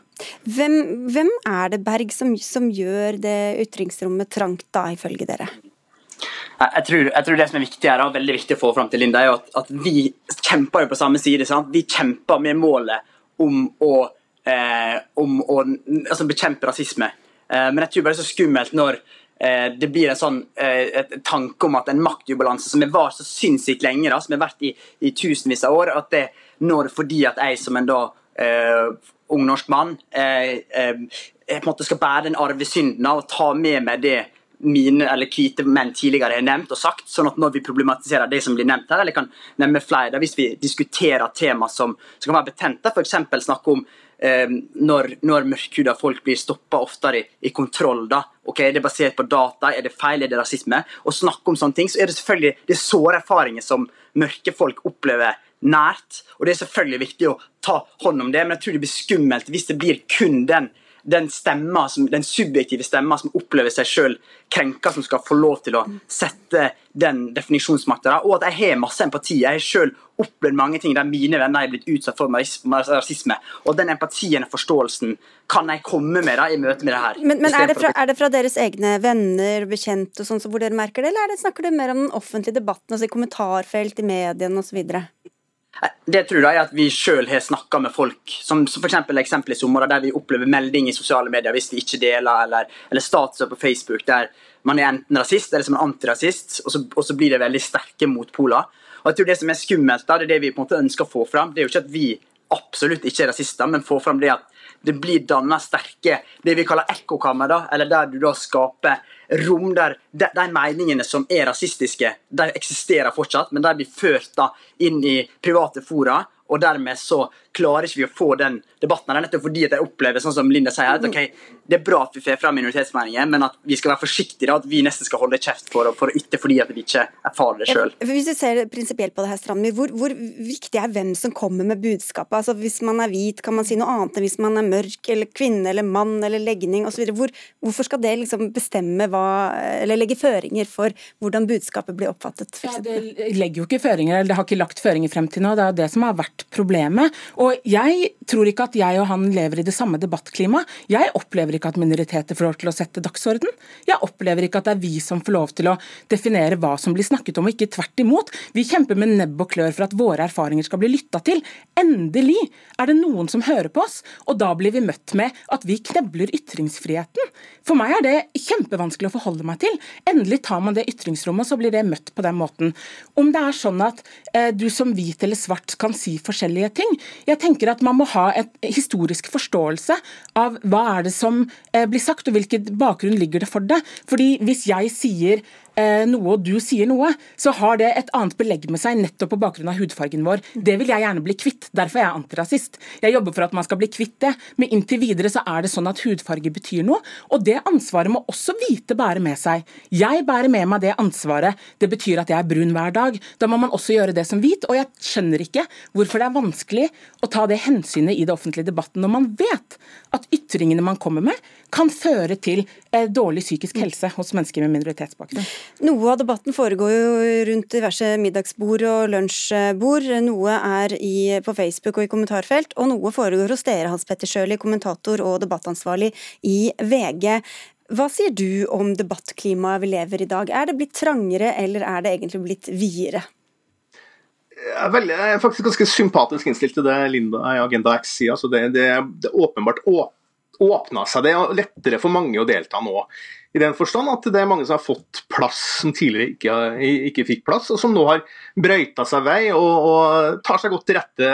B: Hvem, hvem er det, Berg, som, som, gjør det ytringsrommet trangt, da, ifølge dere?
H: Jeg tror, jeg tror, det som er viktig her, og veldig viktig å få fram til Linda, er at, at vi kjemper jo på samme side. Sant? Vi kjemper med målet om å, eh, om å altså bekjempe rasisme. Eh, men jeg tror bare det er så skummelt når eh, det blir en sånn eh, tanke om at en maktubalanse som har vart så sinnssykt lenge, da, som har vært i, i tusenvis av år, at det når fordi at jeg som en da ung norsk mann eh, eh, jeg på en måte skal bære den arvesynden av å ta med meg det mine eller hvite menn tidligere har nevnt og sagt, sånn at når vi problematiserer det som blir nevnt her, eller kan nevne flere, hvis vi diskuterer tema som, som kan være betente, f.eks. snakke om eh, når, når mørkhuda folk blir stoppa oftere i, i, kontroll. da, ok, Er det basert på data, er det feil, er det rasisme? Å snakke om sånne ting, så er det selvfølgelig det såre erfaringer som mørke folk opplever nært. Og det er selvfølgelig viktig å ta hånd om det, men jeg tror det blir skummelt hvis det blir kun den, den, stemma, som, den subjektive stemma som opplever seg sjøl krenka, som skal få lov til å sette den definisjonsmakta. Og at jeg har masse empati. Jeg har sjøl opplevd mange ting der mine venner er blitt utsatt for rasisme. Og den empatien og forståelsen kan jeg komme med da, i møte med det her.
B: Men, men er, det fra, er, det fra, deres egne venner, bekjente og sånn, hvor dere merker det, eller det, snakker du mer om den offentlige debatten, altså i kommentarfelt, i mediene osv.?
H: Det tror jeg at vi sjøl har snakka med folk, som f.eks. eksempel i sommer, der vi opplever melding i sosiale medier hvis vi ikke deler, eller, eller statuser på Facebook der man er enten rasist eller som en antirasist, og så, og så blir det veldig sterke motpoler. Og jeg tror Det som er skummelt, da, det er det vi på en måte ønsker å få fram. Det er jo ikke at vi absolutt ikke er rasister, men få fram det at det blir dannet sterke det vi kaller ekkokammer, eller der du da skaper rom der de, de, meningene som er rasistiske, de eksisterer fortsatt, men de blir ført da inn i private fora og dermed så klarer ikke vi å få den debatten. Det er nettopp fordi at jeg opplever sånn som Linda sier, at okay, det er bra at vi får fram minoritetsmeninger, men at vi skal være forsiktige, at vi nesten skal holde kjeft for, for å ytte fordi at vi ikke erfarer det sjøl.
B: Hvis du ser prinsipielt på det her, Strandmy, hvor, hvor, viktig er hvem som kommer med budskapet? Altså, hvis man er hvit, kan man si noe annet enn hvis man er mørk eller kvinne eller mann eller legning osv. Hvor, hvorfor skal det liksom bestemme hva, eller legge føringer for hvordan budskapet blir oppfattet?
I: Ja, det legger jo ikke føringer, eller det har ikke lagt føringer frem til nå. Det er det som har vært problemet. Og jeg tror ikke at jeg og han lever i det samme debattklimaet. Jeg opplever ikke at minoriteter får lov til å sette dagsorden. Jeg opplever ikke at det er vi som får lov til å definere hva som blir snakket om, og ikke tvert imot. Vi kjemper med nebb og klør for at våre erfaringer skal bli lytta til. Endelig er det noen som hører på oss, og da blir vi møtt med at vi knebler ytringsfriheten. For meg er det kjempevanskelig å forholde meg til. Endelig tar man det ytringsrommet, og så blir det møtt på den måten. Om det er sånn at eh, du som hvit eller svart kan si forskjellige ting. Jeg tenker at man må ha et historisk forståelse av hva er det som eh, blir sagt, og hvilken bakgrunn ligger det for det. Fordi hvis jeg sier noe og du sier noe, så har det et annet belegg med seg nettopp på bakgrunn av hudfargen vår. Det vil jeg gjerne bli kvitt. Derfor er jeg antirasist. Jeg jobber for at man skal bli kvitt det. Men inntil videre så er det sånn at hudfarge betyr noe, og det ansvaret må også hvite bære med seg. Jeg bærer med meg det ansvaret. Det betyr at jeg er brun hver dag. Da må man også gjøre det som hvit, og jeg skjønner ikke hvorfor det er vanskelig å ta det hensynet i det offentlige debatten når man vet at ytringene man kommer med, kan føre til eh, dårlig psykisk helse hos mennesker med minoritetsbakgrunn.
B: Noe av debatten foregår jo rundt diverse middagsbord og lunsjbord. Noe er i, på Facebook og i kommentarfelt, og noe foregår hos dere, Hans Petter Sjøli, kommentator og debattansvarlig i VG. Hva sier du om debattklimaet vi lever i dag? Er det blitt trangere, eller er det egentlig blitt videre?
J: Jeg er, faktisk ganske sympatisk innstilt til det Linda i Agenda X sier. Altså det, det, det åpenbart åpna seg. Det er lettere for mange å delta nå i den forstand at det er mange som har fått plass som tidligere ikke, ikke fikk plass, og som nå har brøyta seg vei og, og, tar seg godt til rette.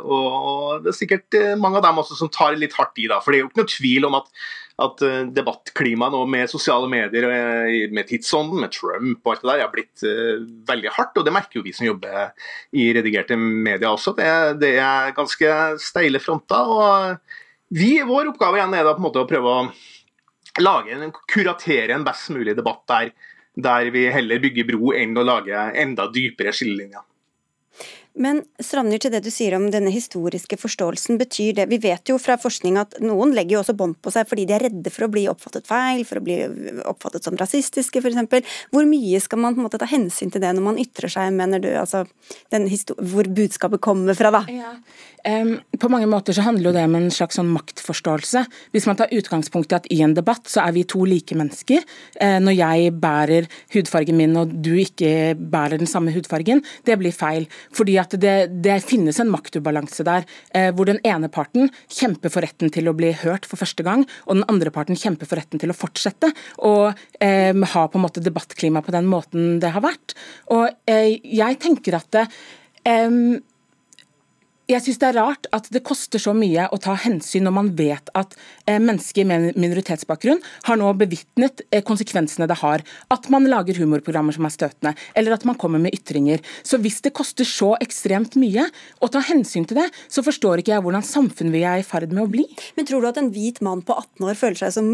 J: Og, og, Det er sikkert eh, mange av dem også som tar litt hardt i, da. For det er jo ikke noe tvil om at, at eh, debattklimaet nå med sosiale medier, eh, med tidsånden, med Trump og alt det der, har blitt veldig hardt. Og det merker jo vi som jobber i redigerte medier også. Det, det er ganske steile fronter. og vi, Vår oppgave igjen er da på en måte å prøve å lage en, kuratere en best mulig debatt der, der vi heller bygger bro enn å lage enda dypere skillelinjer.
B: Men Strandnyr, til det du sier om denne historiske forståelsen, betyr det Vi vet jo fra forskning at noen legger jo også bånd på seg fordi de er redde for å bli oppfattet feil, for å bli oppfattet som rasistiske f.eks. Hvor mye skal man på en måte ta hensyn til det når man ytrer seg, mener du? Altså hvor budskapet kommer fra, da? Ja.
I: Um, på mange måter så handler jo det om en slags sånn maktforståelse. Hvis man tar utgangspunkt i at i en debatt så er vi to like mennesker. Uh, når jeg bærer hudfargen min og du ikke bærer den samme hudfargen, det blir feil. Fordi at det, det finnes en maktubalanse der, eh, hvor den ene parten kjemper for retten til å bli hørt for første gang, og den andre parten kjemper for retten til å fortsette og eh, ha på en måte debattklima på den måten det har vært. Og eh, jeg tenker at det, um, jeg syns det er rart at det koster så mye å ta hensyn når man vet at eh, mennesker med minoritetsbakgrunn har nå bevitnet eh, konsekvensene det har. At man lager humorprogrammer som er støtende, eller at man kommer med ytringer. Så hvis det koster så ekstremt mye å ta hensyn til det, så forstår ikke jeg hvordan samfunn vi er i ferd med å bli.
B: Men tror du at en hvit mann på 18 år føler seg som,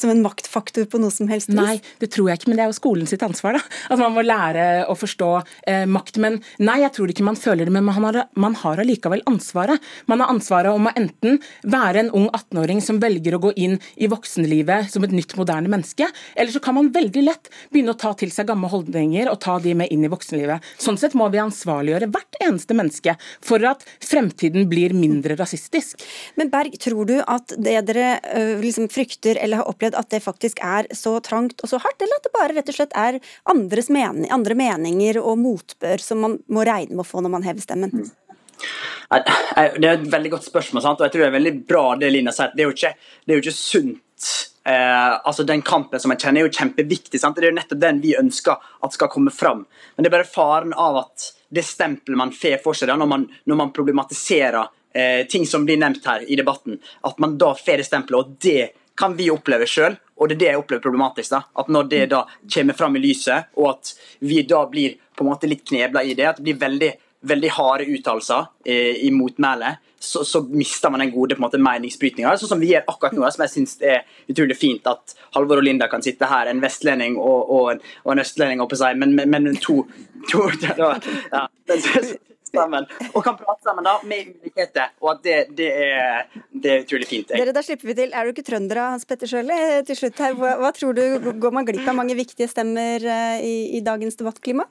B: som en maktfaktor på noe som helst vis?
I: Nei, det tror jeg ikke, men det er jo skolen sitt ansvar. da. At man må lære å forstå eh, makt. Men nei, jeg tror ikke man føler det, men man har, man har allikevel ansvaret. Man har ansvaret om å enten være en ung 18-åring som velger å gå inn i voksenlivet som et nytt, moderne menneske, eller så kan man veldig lett begynne å ta til seg gamle holdninger og ta de med inn i voksenlivet. Sånn sett må vi ansvarliggjøre hvert eneste menneske for at fremtiden blir mindre rasistisk.
B: Men Berg, tror du at det dere liksom frykter eller har opplevd, at det faktisk er så trangt og så hardt, eller at det bare rett og slett er andres mening, andre meninger og motbør som man må regne med å få når man hever stemmen?
H: Det er et veldig godt spørsmål, sant? og jeg tror det er veldig bra det Lina sier. Det er jo ikke, det er jo ikke sunt. Eh, altså Den kampen som jeg kjenner er jo kjempeviktig. Sant? Det er jo nettopp den vi ønsker at skal komme fram. Men det er bare faren av at det stempelet man får for seg da, når man, når man problematiserer eh, ting som blir nevnt her i debatten, at man da får det stempelet. og det kan vi oppleve sjøl, og det er det jeg opplever problematisk. da, At når det da kommer fram i lyset, og at vi da blir på en måte litt knebla i det, at det blir veldig veldig harde uttalelser eh, i motmælet, så, så, mister man den gode på en måte, meningsbrytninga. Sånn som vi gjør akkurat nå, som jeg syns er utrolig fint at Halvor og Linda kan sitte her, en vestlending og, og, en, og en østlending, oppe seg, men, men, men to, to ja, sammen, og kan prate sammen da, med ulikheter. Og at det, det, er, det er, utrolig fint.
B: Dere, Da slipper vi til. Er du ikke trønder, Hans Petter Sjøli? Til slutt her, hva, hva, tror du, Går man glipp av mange viktige stemmer eh, i, i dagens debattklima?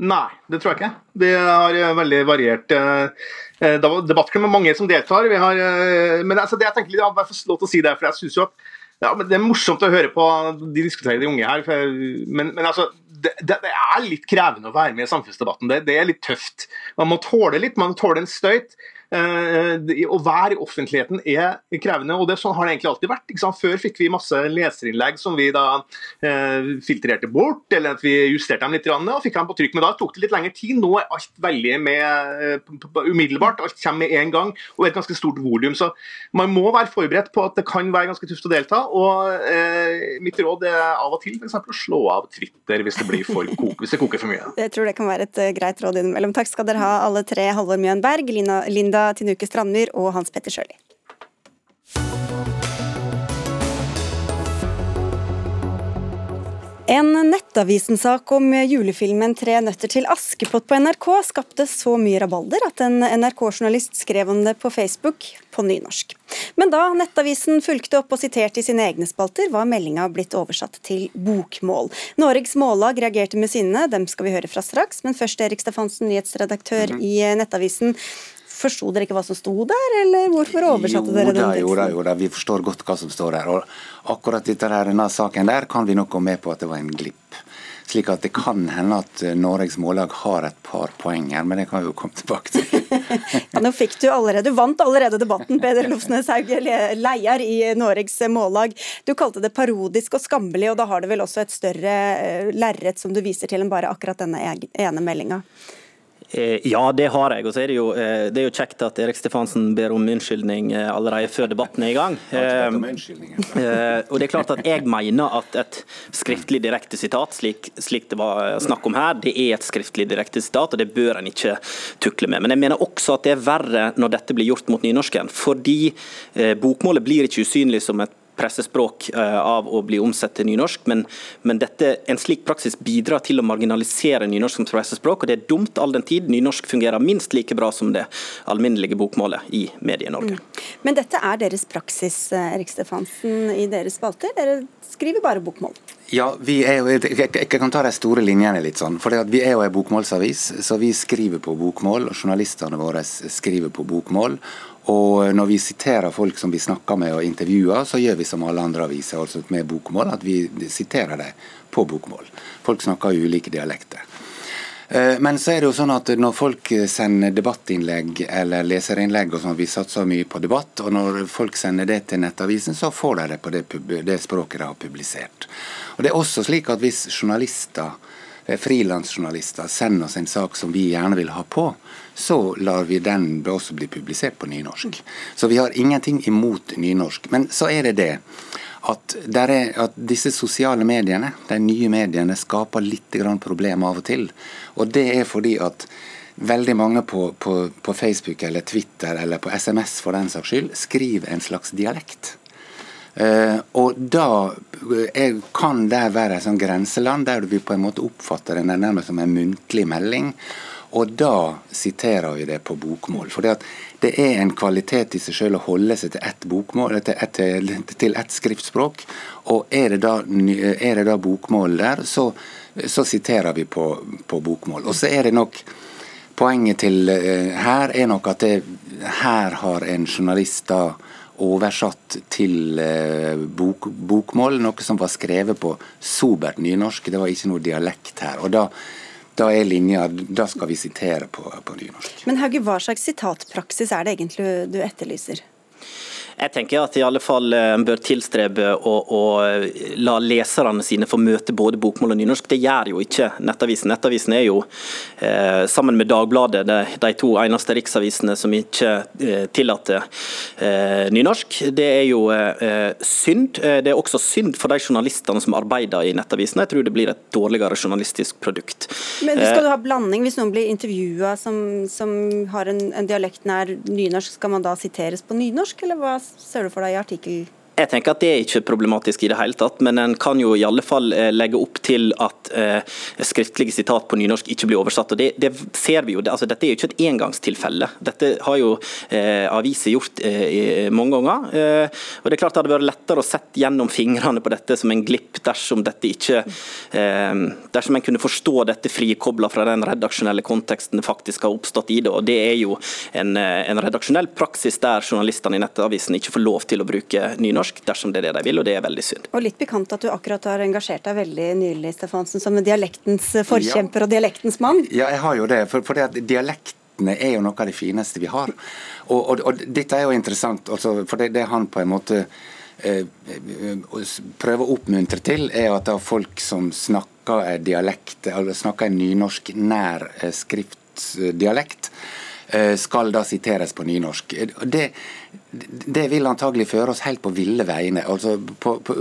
J: Nei, det tror jeg ikke. Det har eh, veldig variert Det var debattklubb med Mange som deltar. Har, eh, men altså, det jeg tenker jeg får lov til å si det, for jeg synes jo at ja, Det er morsomt å høre på de diskuterer de unge her, for, men, men altså, det, det, er litt krevende å være med i samfunnsdebatten. Det, det er litt tøft. Man må tåle litt, man må tåle en støyt. Å være i offentligheten er krevende, og det sånn har det egentlig alltid vært. Før fikk vi masse leserinnlegg som vi da uh, filtrerte bort, eller at vi justerte dem litt og fikk dem på trykk. Men da tok det litt lengre tid. Nå er alt veldig med umiddelbart. Alt kommer med en gang og er et ganske stort volum. Så man må være forberedt på at det kan være ganske tøft å delta. Og mitt råd er av og til f.eks. å slå av Twitter hvis det blir for kok, hvis det koker for mye.
B: Jeg tror det kan være et greit råd innimellom. Takk skal dere ha alle tre. Halvor Mjøen Berg, Linda Linda Tinuke Strandmyr og Hans Petter Sjøli. En Nettavisen-sak om julefilmen 'Tre nøtter til Askepott' på NRK skapte så mye rabalder at en NRK-journalist skrev om det på Facebook på nynorsk. Men da Nettavisen fulgte opp og siterte i sine egne spalter, var meldinga blitt oversatt til bokmål. Norges Mållag reagerte med sinne, dem skal vi høre fra straks. Men først Erik Stefansen, nyhetsredaktør mhm. i Nettavisen. Forsto dere ikke hva som sto der, eller hvorfor oversatte dere den teksten?
K: Jo da, jo da, vi forstår godt hva som står der. Og akkurat denne saken der kan vi nok gå med på at det var en glipp. Slik at det kan hende at Noregs Norges Mållag har et par poeng her, men det kan vi jo komme tilbake til.
B: ja, nå fikk Du allerede, du vant allerede debatten, Peder Lofsnes Haug, leder i Norges Mållag. Du kalte det parodisk og skammelig, og da har du vel også et større eh, lerret som du viser til enn bare akkurat denne ene meldinga?
L: Eh, ja, det har jeg. Og så er det, jo, eh, det er jo kjekt at Erik Stefansen ber om unnskyldning eh, allerede før debatten er i gang. Og det er klart at Jeg mener at et skriftlig direkte sitat, slik, slik, det var snakk om her, det er et skriftlig direkte sitat, og det bør en ikke tukle med. Men jeg mener også at det er verre når dette blir gjort mot nynorsken. Fordi bokmålet blir ikke usynlig som et pressespråk eh, av å bli omsett til nynorsk, men, men dette, en slik praksis bidrar til å marginalisere nynorsk som pressespråk, og det er dumt all den tid nynorsk fungerer minst like bra som det alminnelige bokmålet i Medie-Norge. Mm.
B: Men dette er deres praksis, eh, Erik Stefansen, i deres spalter? Dere skriver bare bokmål?
K: Ja, vi er jo, jeg, kan ta de store linjene litt sånn. For Vi er jo en bokmålsavis, så vi skriver på bokmål. og Journalistene våre skriver på bokmål. Og når vi siterer folk som vi snakker med og intervjuer, så gjør vi som alle andre aviser, altså med bokmål, at vi siterer dem på bokmål. Folk snakker ulike dialekter. Eh, men så er det jo sånn at når folk sender debattinnlegg eller leserinnlegg, og sånn, vi satser mye på debatt, og når folk sender det til Nettavisen, så får de det på det, det språket de har publisert. Og Det er også slik at hvis journalister Eh, frilansjournalister sender oss en sak som vi gjerne vil ha på, så lar vi den også bli publisert på nynorsk. Så vi har ingenting imot nynorsk. Men så er det det at, er, at disse sosiale mediene, de nye mediene, skaper litt problemer av og til. Og det er fordi at veldig mange på, på, på Facebook eller Twitter eller på SMS for den saks skyld skriver en slags dialekt. Uh, og da er, eh, kan det være et sånn grenseland der du på en måte oppfatter det nærmest som en muntlig melding. Og da siterer vi det på bokmål. For det er en kvalitet i seg selv å holde seg til ett, bokmål, til ett, til ett skriftspråk. Og er det da, er det da bokmål der, så, så siterer vi på, på, bokmål. Og så er det nok Poenget til uh, her er nok at det, her har en journalist da oversatt til uh, bok, bokmål, noe som var skrevet på sobert nynorsk. Det var ikke noe dialekt her. og da da er linja Da skal vi sitere på, på nynorsk.
B: Men Hauge, hva slags sitatpraksis er det egentlig du etterlyser?
L: Jeg tenker at i alle fall eh, en bør tilstrebe å, å, la leserne sine få møte både bokmål og nynorsk. Det gjør jo ikke Nettavisen. Nettavisen er jo, eh, sammen med Dagbladet, de, de, to eneste riksavisene som ikke eh, tillater eh, nynorsk. Det er jo eh, synd. Eh, det er også synd for de journalistene som arbeider i Nettavisen. Jeg tror det blir et dårligere journalistisk produkt.
B: Men Skal du ha blanding hvis noen blir intervjua som, som, har en, en dialekt nær nynorsk, skal man da siteres på nynorsk, eller hva ser du for deg i artikkel
L: jeg tenker at Det er ikke problematisk i det hele tatt, men en kan jo i alle fall eh, legge opp til at eh, skriftlige sitat på nynorsk ikke blir oversatt. og Det, det ser vi jo, altså Dette er jo ikke et engangstilfelle. Dette har jo eh, aviser gjort eh, mange ganger. Eh, og Det er klart det hadde vært lettere å sette gjennom fingrene på dette som en glipp dersom dette ikke eh, dersom en kunne forstå dette frikobla fra den redaksjonelle konteksten det faktisk har oppstått i det. og Det er jo en, en redaksjonell praksis der journalistene i Nettavisen ikke får lov til å bruke nynorsk norsk dersom det er det de vil, og det er veldig synd.
B: Og litt pikant at du akkurat har engasjert deg veldig nylig, Stefansen, som dialektens forkjemper ja. og dialektens mann.
K: Ja, jeg har jo det. For, for det at dialektene er jo noe av det fineste vi har. Og, og, og dette er jo interessant, altså, for det, det han på en måte eh, prøver å oppmuntre til, er at det er folk som snakker dialekt, eller snakker en nynorsk nær eh, skriftdialekt, eh, skal da siteres på nynorsk. Det, det vil antagelig føre oss helt på ville veiene. Altså på, på,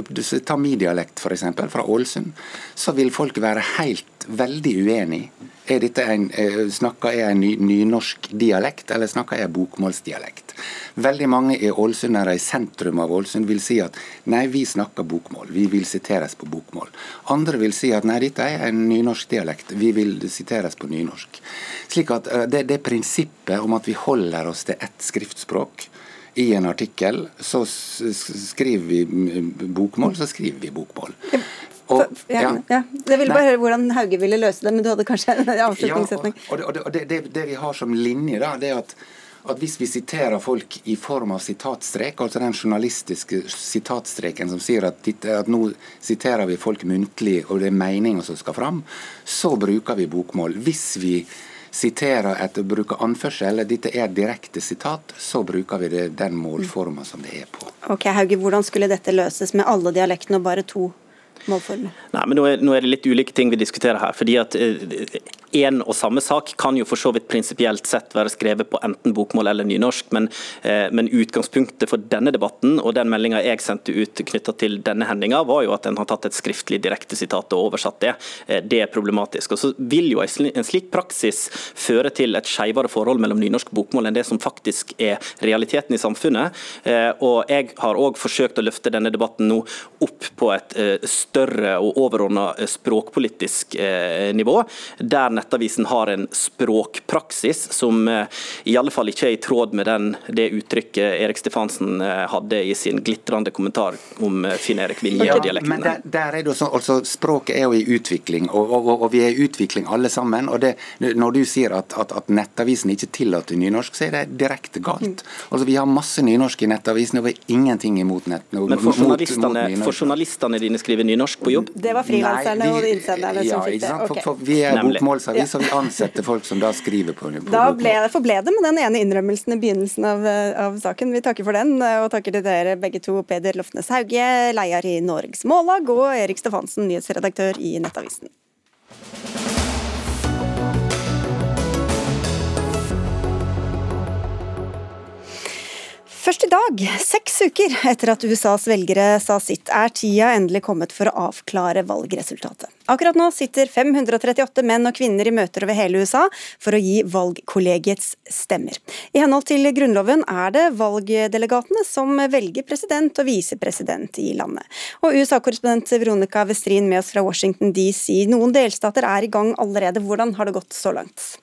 K: ta min dialekt, f.eks., fra Ålesund. Så vil folk være helt veldig uenig. Er en, eh, snakker jeg en ny, nynorsk dialekt, eller snakker jeg bokmålsdialekt? Veldig mange i ålesundere i sentrum av Ålesund vil si at nei, vi snakker bokmål, vi vil siteres på bokmål. Andre vil si at nei, dette er en nynorsk dialekt, vi vil siteres på nynorsk. Slik at eh, det, det prinsippet om at vi holder oss til ett skriftspråk, i en artikkel, så skriver vi bokmål, så skriver vi bokmål.
B: Og, ja, ja. Jeg ville bare høre hvordan Hauge ville løse det, men du hadde kanskje en avslutningssetning.
K: Ja, og, og, og det, det, det, vi har som linje, da, det er at, at hvis vi siterer folk i form av sitatstrek, altså den journalistiske sitatstreken som sier at, at nå siterer vi folk muntlig, og det er meninga som skal fram, så bruker vi bokmål. Hvis vi siterer etter å bruke anførsel, eller dette er direkte sitat, så bruker vi det, den målforma som det er på.
B: Ok, Hauge, Hvordan skulle dette løses med alle dialektene og bare to målformer?
L: Nei, men nå er, nå er, det litt ulike ting vi diskuterer her. fordi at Én og samme sak kan jo for så vidt prinsipielt sett være skrevet på enten bokmål eller nynorsk, men, eh, men utgangspunktet for denne debatten og den meldinga jeg sendte ut knytta til denne hendinga, var jo at en har tatt et skriftlig direktesitat og oversatt det. Eh, det er problematisk. Og så vil jo en slik praksis føre til et skeivere forhold mellom nynorsk bokmål enn det som faktisk er realiteten i samfunnet. Eh, og jeg har òg forsøkt å løfte denne debatten nå opp på et større og overordna språkpolitisk nivå, der Nettavisen har en språkpraksis som eh, i alle fall ikke er i tråd med den, det uttrykket Erik Stefansen hadde i sin glitrende kommentar om Finn-Erik Vinje-dialekten.
K: Ja, men der, der, er det jo sånn, altså Språket er jo i utvikling, og, og, og, vi er i utvikling alle sammen. og det, Når du sier at, at, at Nettavisen ikke tillater nynorsk, så er det direkte galt. Altså Vi har masse nynorsk i Nettavisen, og vi har ingenting imot nett.
L: Men for journalistene, mot, mot for journalistene dine skriver nynorsk? på jobb?
B: Det var frilanserne og innsenderne
K: ja,
B: som fikk det.
K: Okay. For, for, vi er bokmålsavis, og vi ansetter folk som da skriver på, på
B: Da ble, forble det med den ene innrømmelsen i begynnelsen av, av, saken. Vi takker for den, og takker til dere begge to, Peder Lofnes Hauge, leder i Norges Mållag, og Erik Stefansen, nyhetsredaktør i Nettavisen. Først i dag, seks uker etter at USAs velgere sa sitt, er tida endelig kommet for å avklare valgresultatet. Akkurat nå sitter 538 menn og kvinner i møter over hele USA for å gi valgkollegiets stemmer. I henhold til Grunnloven er det valgdelegatene som velger president og visepresident i landet. Og USA-korrespondent Veronica Westrin med oss fra Washington DC. Noen delstater er i gang allerede. Hvordan har det gått så langt?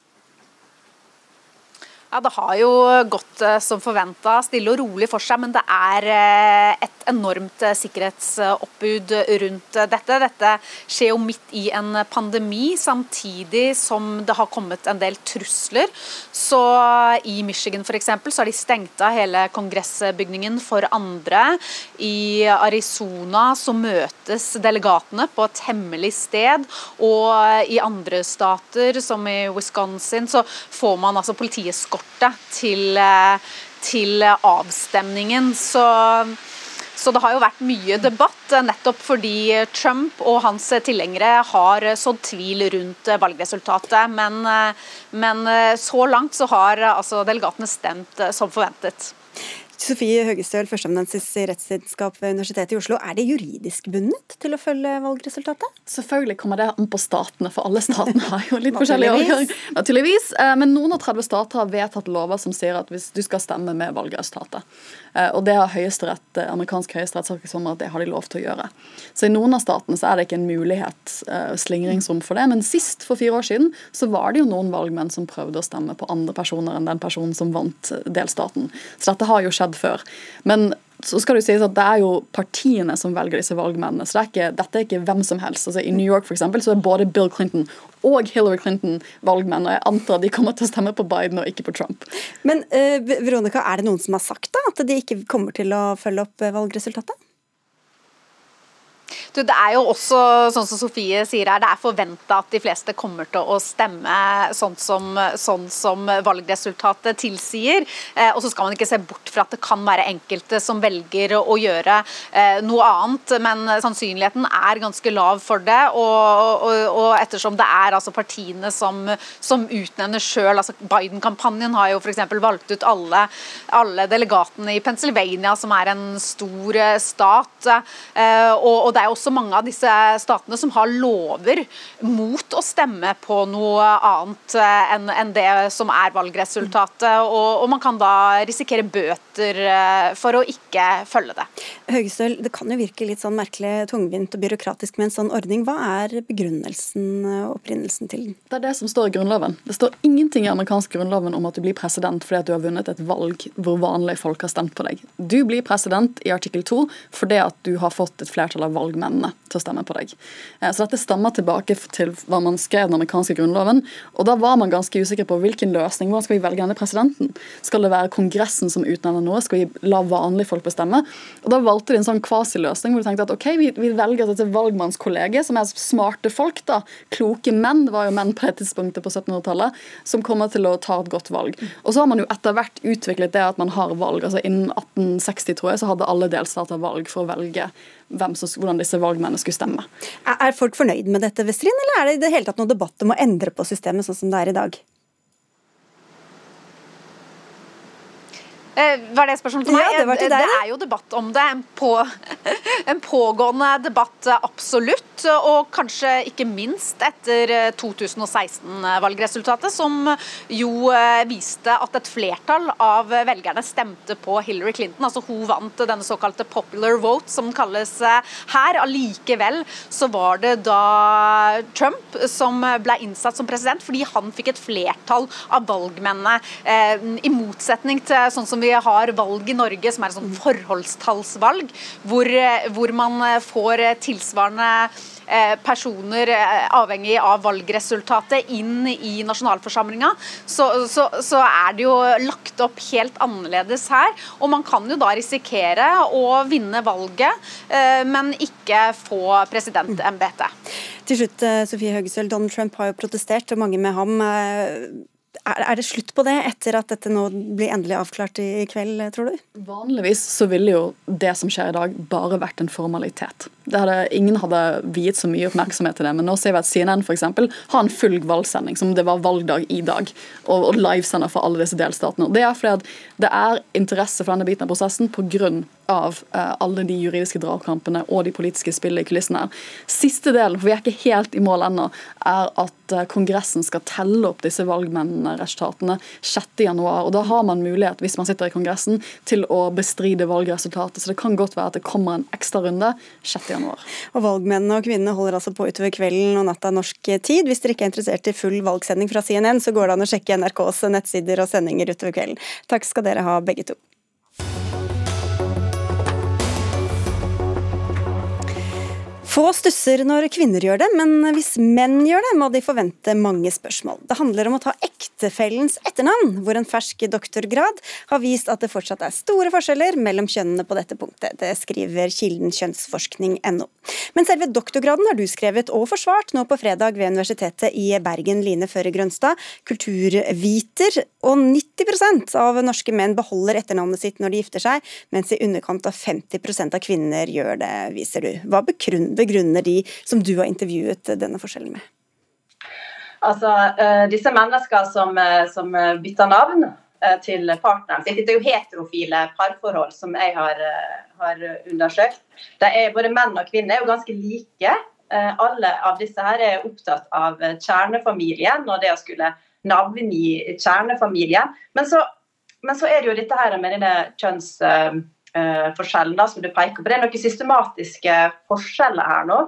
M: Ja, Det har jo gått eh, som forventa, stille og rolig for seg, men det er eh, et enormt eh, sikkerhetsoppbud rundt dette. Dette skjer jo midt i en pandemi, samtidig som det har kommet en del trusler. Så I Michigan for eksempel, så har de stengt av hele kongressbygningen for andre. I Arizona så møtes delegatene på et hemmelig sted, og i andre stater, som i Wisconsin, så får man altså politiet kortet til, eh, til avstemningen. Så, så, det har jo vært mye debatt, eh, nettopp fordi Trump og hans tilhengere har sådd tvil rundt valgresultatet. Men, eh, men så langt så har altså delegatene stemt som forventet.
B: Sofie Høgestøl, førsteamanuensis i rettsvitenskap ved Universitetet i Oslo. Er det juridisk bundet til å følge valgresultatet?
N: Selvfølgelig kommer det an på statene, for alle statene har jo litt forskjellige overganger. Naturligvis. Eh, men noen og 30 stater har vedtatt lover som sier at hvis du skal stemme med valgresultatet. Eh, og det har høyesterett, eh, amerikansk høyesterett sagt sommer at det har de lov til å gjøre. Så i noen av statene så er det ikke en mulighet, slingringsrom for det. Men sist, for fire år siden, så var det jo noen valgmenn som prøvde å stemme på andre personer enn den personen som vant delstaten. Så dette har jo skjedd før. Men så skal det jo sies at det er jo partiene som velger disse valgmennene. så det er ikke, Dette er ikke hvem som helst. Altså I New York for eksempel, så er både Bill Clinton og Hillary Clinton valgmenn. og Jeg antar de kommer til å stemme på Biden og ikke på Trump.
B: Men uh, Veronica, er det noen som har sagt da, at de ikke kommer til å følge opp eh, valgresultatet?
M: Du, det er jo også, sånn som Sofie sier her, det er forventa at de fleste kommer til å stemme sånn som, sånn som valgresultatet tilsier. Eh, og så skal man ikke se bort fra at det kan være enkelte som velger å gjøre eh, noe annet, men sannsynligheten er ganske lav for det. Og, og, og ettersom det er altså partiene som, som utnevner sjøl, altså Biden-kampanjen har jo f.eks. valgt ut alle, alle, delegatene i Pennsylvania, som er en stor eh, stat. Eh, og, og det er også mange av disse statene som har lover mot å stemme på noe annet eh, enn, det som er valgresultatet. Og, og, man kan da risikere bøter eh, for å ikke følge det.
B: Høgestøl, det kan jo virke litt sånn merkelig tungvint og byråkratisk med en sånn ordning. Hva er begrunnelsen og opprinnelsen til den?
N: Det er det som står i Grunnloven. Det står ingenting i amerikansk grunnloven om at du blir president fordi at du har vunnet et valg hvor vanlige folk har stemt på deg. Du blir president i artikkel 2 fordi at du har fått et flertall av valgmenn landene til å stemme på deg. Eh, så dette stammer tilbake til hva man skrev den amerikanske grunnloven. Og da var man ganske usikker på hvilken løsning. Hvordan skal vi velge denne presidenten? Skal det være Kongressen som utnevner noe? Skal vi la vanlige folk bestemme? Og da valgte de en sånn kvasiløsning hvor de tenkte at ok, vi, vi velger dette valgmannskollegiet, som er smarte folk, da. Kloke menn, det var jo menn på det tidspunktet på 1700-tallet, som kommer til å ta et godt valg. Og så har man jo etter hvert utviklet det at man har valg. altså Innen 1860, tror jeg, så hadde alle delstater valg for å velge som, hvordan disse valgmennene skulle stemme.
B: Er folk fornøyd med dette, Vestrin, eller er det i det hele tatt noe debatt om å endre på systemet sånn som det er i dag?
M: Var det spørsmålet til meg?
B: Ja, det, til deg,
M: det er jo debatt om det. En, på, en pågående debatt, absolutt. Og kanskje ikke minst etter 2016-valgresultatet, som jo eh, viste at et flertall av velgerne stemte på Hillary Clinton. Altså Hun vant denne såkalte popular vote, som den kalles eh, her. Allikevel så var det da Trump som ble innsatt som president, fordi han fikk et flertall av valgmennene. I motsetning til sånn som vi vi har valg i Norge som er et sånn forholdstallsvalg, hvor, eh, hvor man eh, får eh, tilsvarende personer avhengig av valgresultatet inn i nasjonalforsamlinga, så, så, så, er det jo lagt opp helt annerledes her. Og man kan jo da risikere å vinne valget, men ikke få presidentembetet.
B: Til slutt, Sofie Høgestøl. Donald Trump har jo protestert, og mange med ham er det slutt på det etter at dette nå blir endelig avklart i kveld, tror du?
N: Vanligvis så ville jo det som skjer i dag bare vært en formalitet. Hadde, ingen hadde viet så mye oppmerksomhet til det, men nå ser vi at CNN eksempel, har en full valgsending som det var valgdag i dag, og, og livesender for alle disse delstatene. Det er fordi at det er interesse for denne biten av prosessen pga. Av uh, alle de juridiske dragkampene og de politiske spillene i kulissene. her. Siste delen, for vi er ikke helt i mål ennå, er at uh, Kongressen skal telle opp disse valgmennene-resultatene 6.1. Og da har man mulighet, hvis man sitter i Kongressen, til å bestride valgresultatet. Så det kan godt være at det kommer en ekstra runde 6.1.
B: Og valgmennene og kvinnene holder altså på utover kvelden og natta norsk tid. Hvis dere ikke er interessert i full valgsending fra CNN, så går det an å sjekke NRKs nettsider og sendinger utover kvelden. Takk skal dere ha, begge to. Få stusser når kvinner gjør det, men hvis menn gjør det, må de forvente mange spørsmål. Det handler om å ta ektefellens etternavn, hvor en fersk doktorgrad har vist at det fortsatt er store forskjeller mellom kjønnene på dette punktet. Det skriver kilden kjønnsforskning.no. Men selve doktorgraden har du skrevet og forsvart nå på fredag ved Universitetet i Bergen, Line Føre Grønstad, kulturviter. Og 90% av norske menn beholder etternavnet sitt når de gifter seg, mens i underkant av 50% av kvinner gjør det, viser du. Hva begrunner de som du har intervjuet denne forskjellen med?
O: Altså, Disse menneskene som, som bytter navn til partneren sin, dette er jo heterofile parforhold som jeg har, har undersøkt. Er Både menn og kvinner er jo ganske like. Alle av disse her er opptatt av kjernefamilien og det å skulle navngi kjernefamilien. Men så, men så er det jo dette her med denne kjønnsforskjellen da, som du peker på. Det er noen systematiske forskjeller her nå.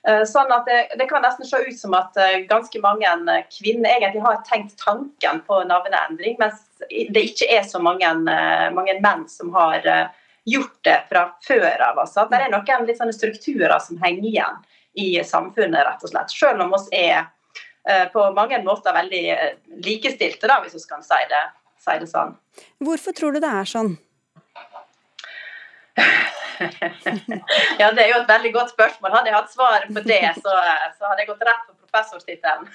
O: Sånn at det, det, kan nesten se ut som at ganske mange kvinner egentlig har tenkt tanken på navneendring, mens det ikke er så mange, mange menn som har gjort det fra før av. Altså. Det er noen litt sånne strukturer som henger igjen i samfunnet, rett og slett. Selv om oss er på mange måter veldig likestilte, da, hvis vi kan si det, si det sånn.
B: Hvorfor tror du det er sånn?
O: ja, Det er jo et veldig godt spørsmål. Hadde jeg hatt svar på det, så, så hadde jeg gått rett på professortittelen.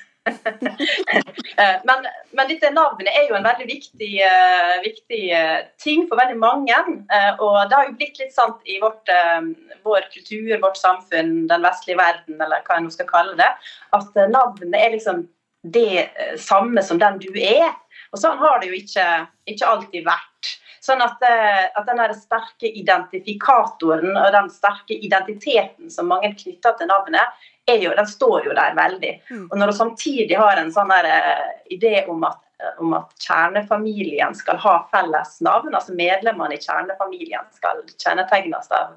O: Men, men, dette navnet er jo en veldig viktig, uh, viktig uh, ting for veldig mange. Uh, og det har jo blitt litt sant i vårt, vår kultur, vårt samfunn, den vestlige verden, eller hva en skal kalle det, at navnet er liksom det samme som den du er. Og sånn har det jo ikke, ikke alltid vært. Sånn at, at den sterke identifikatoren og den sterke identiteten som mange knytter til navnet, jo, den står jo der veldig. Og når du samtidig har en sånn der, idé om at, om at, kjernefamilien skal ha felles navn, altså medlemmene i kjernefamilien skal kjennetegnes av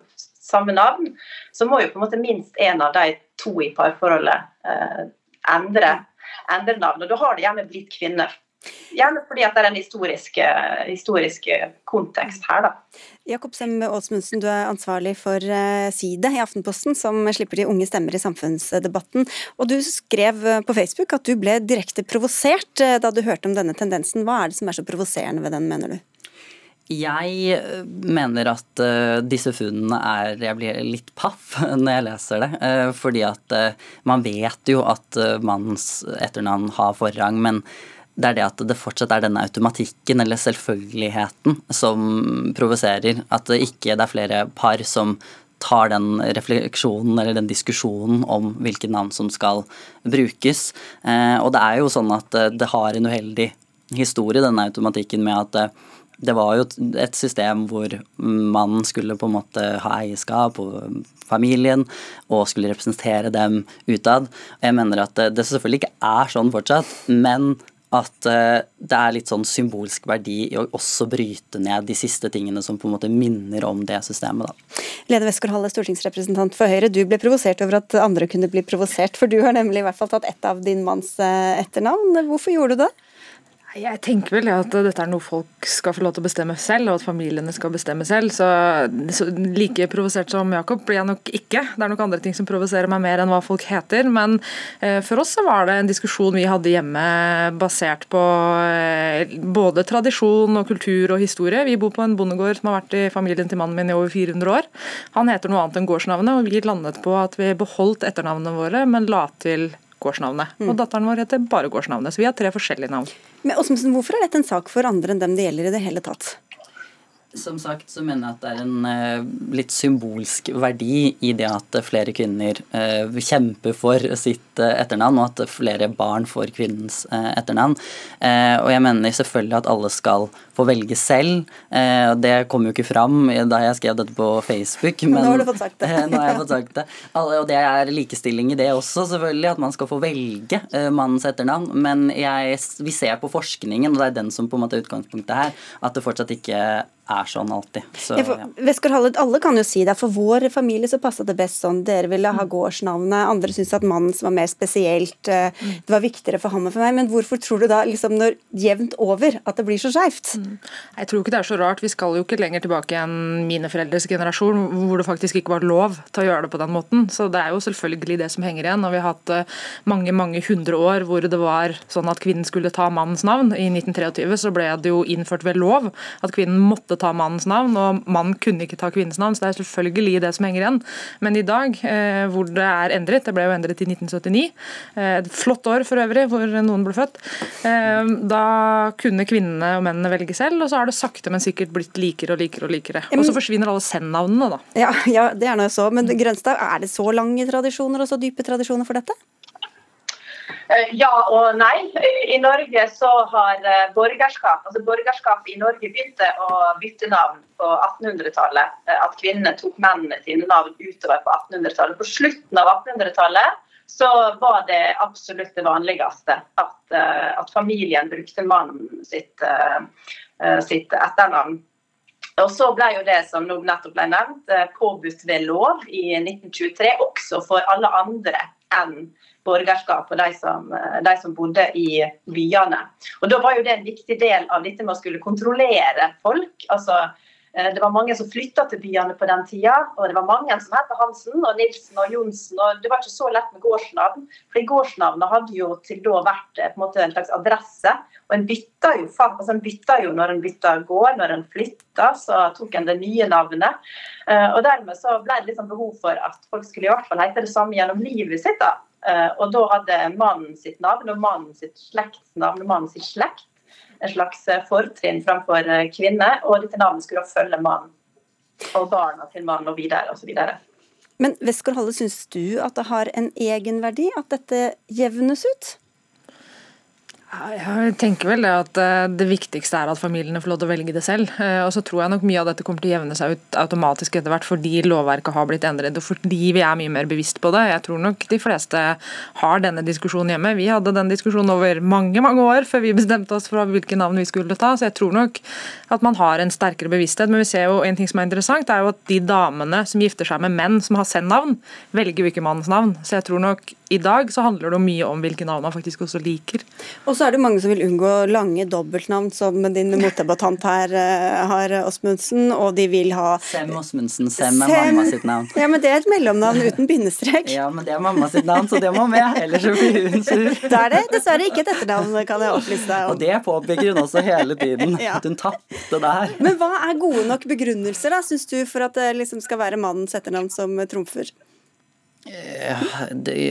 O: samme navn, så må jo på en måte minst en av de to i parforholdet uh, endre, endre navn. Og da har det gjerne blitt kvinner. Gjerne fordi at det er en historisk, historisk kontekst her, da.
B: Jakob Sem Aasmundsen, du er ansvarlig for Side i Aftenposten, som slipper de unge stemmer i samfunnsdebatten. Og du skrev på Facebook at du ble direkte provosert da du hørte om denne tendensen. Hva er det som er så provoserende ved den, mener du?
P: Jeg mener at disse funnene er Jeg blir litt paff når jeg leser det. Fordi at man vet jo at mannens etternavn har forrang, men det er det at det fortsatt er denne automatikken eller selvfølgeligheten som provoserer. At det ikke det er flere par som tar den refleksjonen eller den diskusjonen om hvilket navn som skal brukes. Og det er jo sånn at det har en uheldig historie, denne automatikken med at det var jo et system hvor mannen skulle på en måte ha eierskap på familien og skulle representere dem utad. Jeg mener at det selvfølgelig ikke er sånn fortsatt, men at det er litt sånn symbolsk verdi i å også bryte ned de siste tingene som på en måte minner om det systemet. da.
B: Lene Westgård-Halle, stortingsrepresentant for Høyre. Du ble provosert over at andre kunne bli provosert, for du har nemlig i hvert fall tatt ett av din manns etternavn. Hvorfor gjorde du det?
Q: Jeg tenker vel at dette er noe folk skal få lov til å bestemme selv, og at familiene skal bestemme selv. Så, så like provosert som Jakob blir jeg nok ikke. Det er nok andre ting som provoserer meg mer enn hva folk heter. Men eh, for oss så var det en diskusjon vi hadde hjemme basert på eh, både tradisjon og kultur og historie. Vi bor på en bondegård som har vært i familien til mannen min i over 400 år. Han heter noe annet enn gårdsnavnet, og vi landet på at vi beholdt etternavnene våre, men la til gårdsnavnet. Mm. Og datteren vår heter bare gårdsnavnet, så vi har tre forskjellige navn.
B: Men Osmundsen, Hvorfor er dette en sak for andre enn dem det gjelder i det hele tatt?
P: Som sagt så mener jeg at det er en uh, litt symbolsk verdi i det at flere kvinner uh, kjemper for sitt uh, etternavn, og at flere barn får kvinnens etternavn. og jeg mener selvfølgelig at alle skal få velge selv. og det kom jo ikke fram da jeg skrev dette på Facebook.
B: Men, nå har du fått sagt det.
P: nå har jeg fått sagt det. og det er likestilling i det også, selvfølgelig, at man skal få velge mannens etternavn. Men jeg, vi ser på forskningen, og det er den som på en måte er utgangspunktet her, at det fortsatt ikke er sånn alltid. Så,
B: ja. Westgård alle kan jo si det. For vår familie så passa det best sånn. Dere ville ha mm. gårdsnavnet, andre syntes at mannen som var mer spesielt, eh, mm. det var viktigere for ham og for meg. Men hvorfor tror du da, liksom når jevnt over, at det blir så skeivt? Mm.
Q: Jeg tror ikke det er så rart. Vi skal jo ikke lenger tilbake enn mine foreldres generasjon, hvor det faktisk ikke var lov til å gjøre det på den måten. Så det er jo selvfølgelig det som henger igjen. Og vi har hatt eh, mange, mange hundre år hvor det var sånn at kvinnen skulle ta mannens navn. I 1923 så ble det jo innført ved lov at kvinnen måtte ta mannens navn, og mannen kunne ikke ta kvinnens navn. Så det er selvfølgelig det som henger igjen. Men i dag, eh, hvor det er endret, det ble jo endret i 1979, eh, et flott år for øvrig, hvor noen ble født, eh, da kunne kvinnene og mennene velge selv, og så har det sakte, men sikkert blitt likere og likere og likere. Og så forsvinner alle send-navnene, da.
B: Ja, ja, det er noe så. Men Grønstad, er det så lange tradisjoner og så dype tradisjoner for dette?
O: Eh, ja og nei. I Norge så har eh, borgerskap altså borgerskapet i Norge begynte å bytte navn på 1800-tallet. Eh, at kvinnene tok mennene sine navn utover på 1800-tallet. På slutten av 1800-tallet så var det absolutt det vanligste at, at familien brukte mannen sitt, sitt etternavn. Og så ble jo det som nå nettopp ble nevnt, påbudt ved lov i 1923, også for alle andre enn borgerskap og de som, eh, de som, bodde i byene. Og Da var jo det en viktig del av dette med å skulle kontrollere folk. altså eh, det var mange som flytta til byene på den tida, og det var mange som het Hansen og Nilsen og Johnsen. og Det var ikke så lett med gårdsnavn, for gårdsnavnet hadde jo til da vært eh, en måte en slags adresse. Og en bytta jo, altså en bytta jo når en bytta gård, når en flytta, så tok en det nye navnet. Og dermed så ble det liksom behov for at folk skulle i hvert fall hete det samme gjennom livet sitt. da. Eh, og da hadde mannen sitt navn og mannen sitt slektsnavn og mannen sitt slekt en slags eh, fortrinn framfor eh, kvinne, og dette navnet skulle da følge mannen og barna til mannen og videre osv.
B: Men Westgård-Halle, syns du at det har en egenverdi at dette jevnes ut?
Q: Jeg tenker vel det at eh, det viktigste er at familiene får lov til å velge det selv. Eh, og så tror jeg nok mye av dette kommer til å jevne seg ut automatisk etter hvert fordi lovverket har blitt endret og fordi vi er mye mer bevisst på det. Jeg tror nok de fleste har denne diskusjonen hjemme. Vi hadde den diskusjonen over mange mange år før vi bestemte oss for hvilke navn vi skulle ta. Så jeg tror nok at man har en sterkere bevissthet. Men vi ser jo en ting som er interessant, er jo at de damene som gifter seg med menn som har sendt navn velger jo ikke mannens navn. Så jeg tror nok i dag så handler det mye om hvilke navn man faktisk også liker.
B: Og så er det mange som vil unngå lange dobbeltnavn, som din motdebattant her eh, har, Osmundsen. og de vil ha
P: Sem Osmundsen. Sem er Sem... mamma sitt navn.
B: Ja, men det er et mellomnavn uten bindestrek.
P: ja, men det er mamma sitt navn, så det må med, ellers så blir hun sur.
B: Da er det dessverre ikke et etternavn, kan jeg opplyse deg
P: om. Og det påpeker hun også hele tiden, ja. at hun tapte der.
B: Men hva er gode nok begrunnelser, da, syns du, for at det liksom skal være mannens etternavn som trumfer?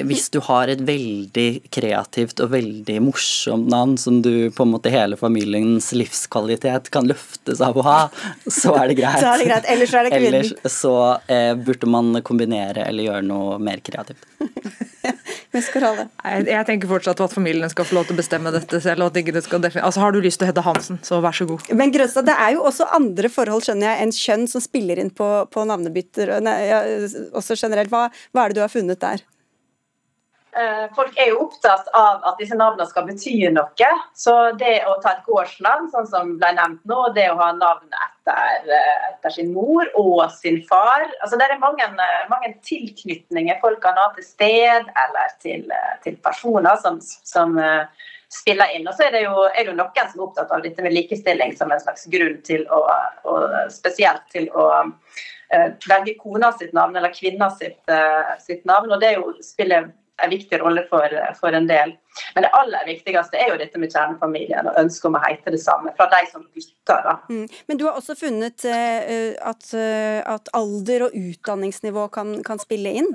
P: Hvis du har et veldig kreativt og veldig morsomt navn som du på en måte hele familiens livskvalitet kan løftes av å ha, så er det greit.
B: Så er det greit. Ellers er det kvinnen.
P: Ellers så eh, burde man kombinere eller gjøre noe mer kreativt.
Q: Jeg, jeg tenker fortsatt at familiene skal få lov til å bestemme dette selv. og at det skal altså Har du lyst til å hete Hansen, så vær så god.
B: Men Grønstad, det er jo også andre forhold skjønner jeg, enn kjønn som spiller inn på, på navnebytter. Nei, også generelt. Hva, hva er det du har funnet der?
O: Eh, folk er jo opptatt av at disse navnene skal bety noe. Så det å ta et gårdsnavn, sånn som ble nevnt nå, det å ha navn etter, eh, etter sin mor og sin far altså Det er mange, eh, mange tilknytninger folk kan ha til sted eller til, til personer som, som spiller inn. Og så er det, jo, er det jo noen som er opptatt av dette med likestilling som en slags grunn til å, og spesielt til å velge kona sitt navn eller kvinna sitt, sitt navn. og det er jo, spiller en viktig rolle for, for, en del. Men det aller viktigste er jo dette med kjernefamilien og ønsket om å heite det samme fra de som bytter. Mm.
B: Men du har også funnet uh, at, uh, at, alder og utdanningsnivå kan, kan spille inn?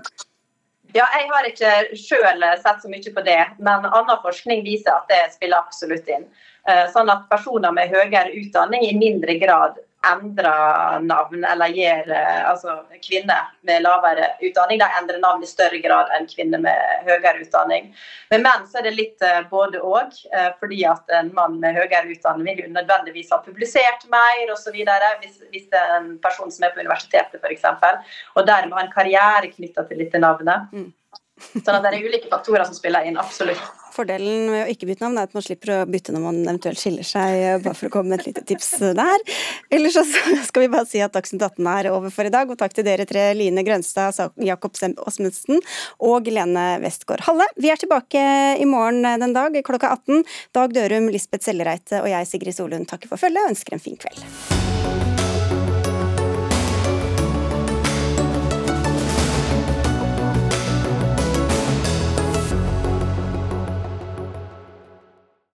O: Ja, Jeg har ikke sjøl sett så mye på det, men annen forskning viser at det spiller absolutt inn. Uh, sånn at personer med høyere utdanning i mindre grad endrer navn, eller gir eh, altså, kvinner med lavere utdanning de endrer navn i større grad enn kvinner med høyere utdanning. Med menn så er det litt eh, både òg, eh, fordi at en mann med høyere utdanning vil jo nødvendigvis ha publisert mer osv. Hvis, hvis det er en person som er på universitetet f.eks., og dermed har en karriere knytta til dette navnet. Mm. Sånn at det er ulike faktorer som spiller inn, absolutt.
B: Fordelen med å ikke bytte navn er at man slipper å bytte når man eventuelt skiller seg, eh, bare for å komme med et lite tips der. Ellers så skal vi bare si at Dagsnytt 18 er over for i dag, og takk til dere tre, Line Grønstad, Jakob Åsmundsen og Lene Westgård Halle. Vi er tilbake i morgen eh, den dag klokka 18. Dag Dørum, Lisbeth Sellereite og jeg, Sigrid Solund, takker for følget og ønsker en fin kveld.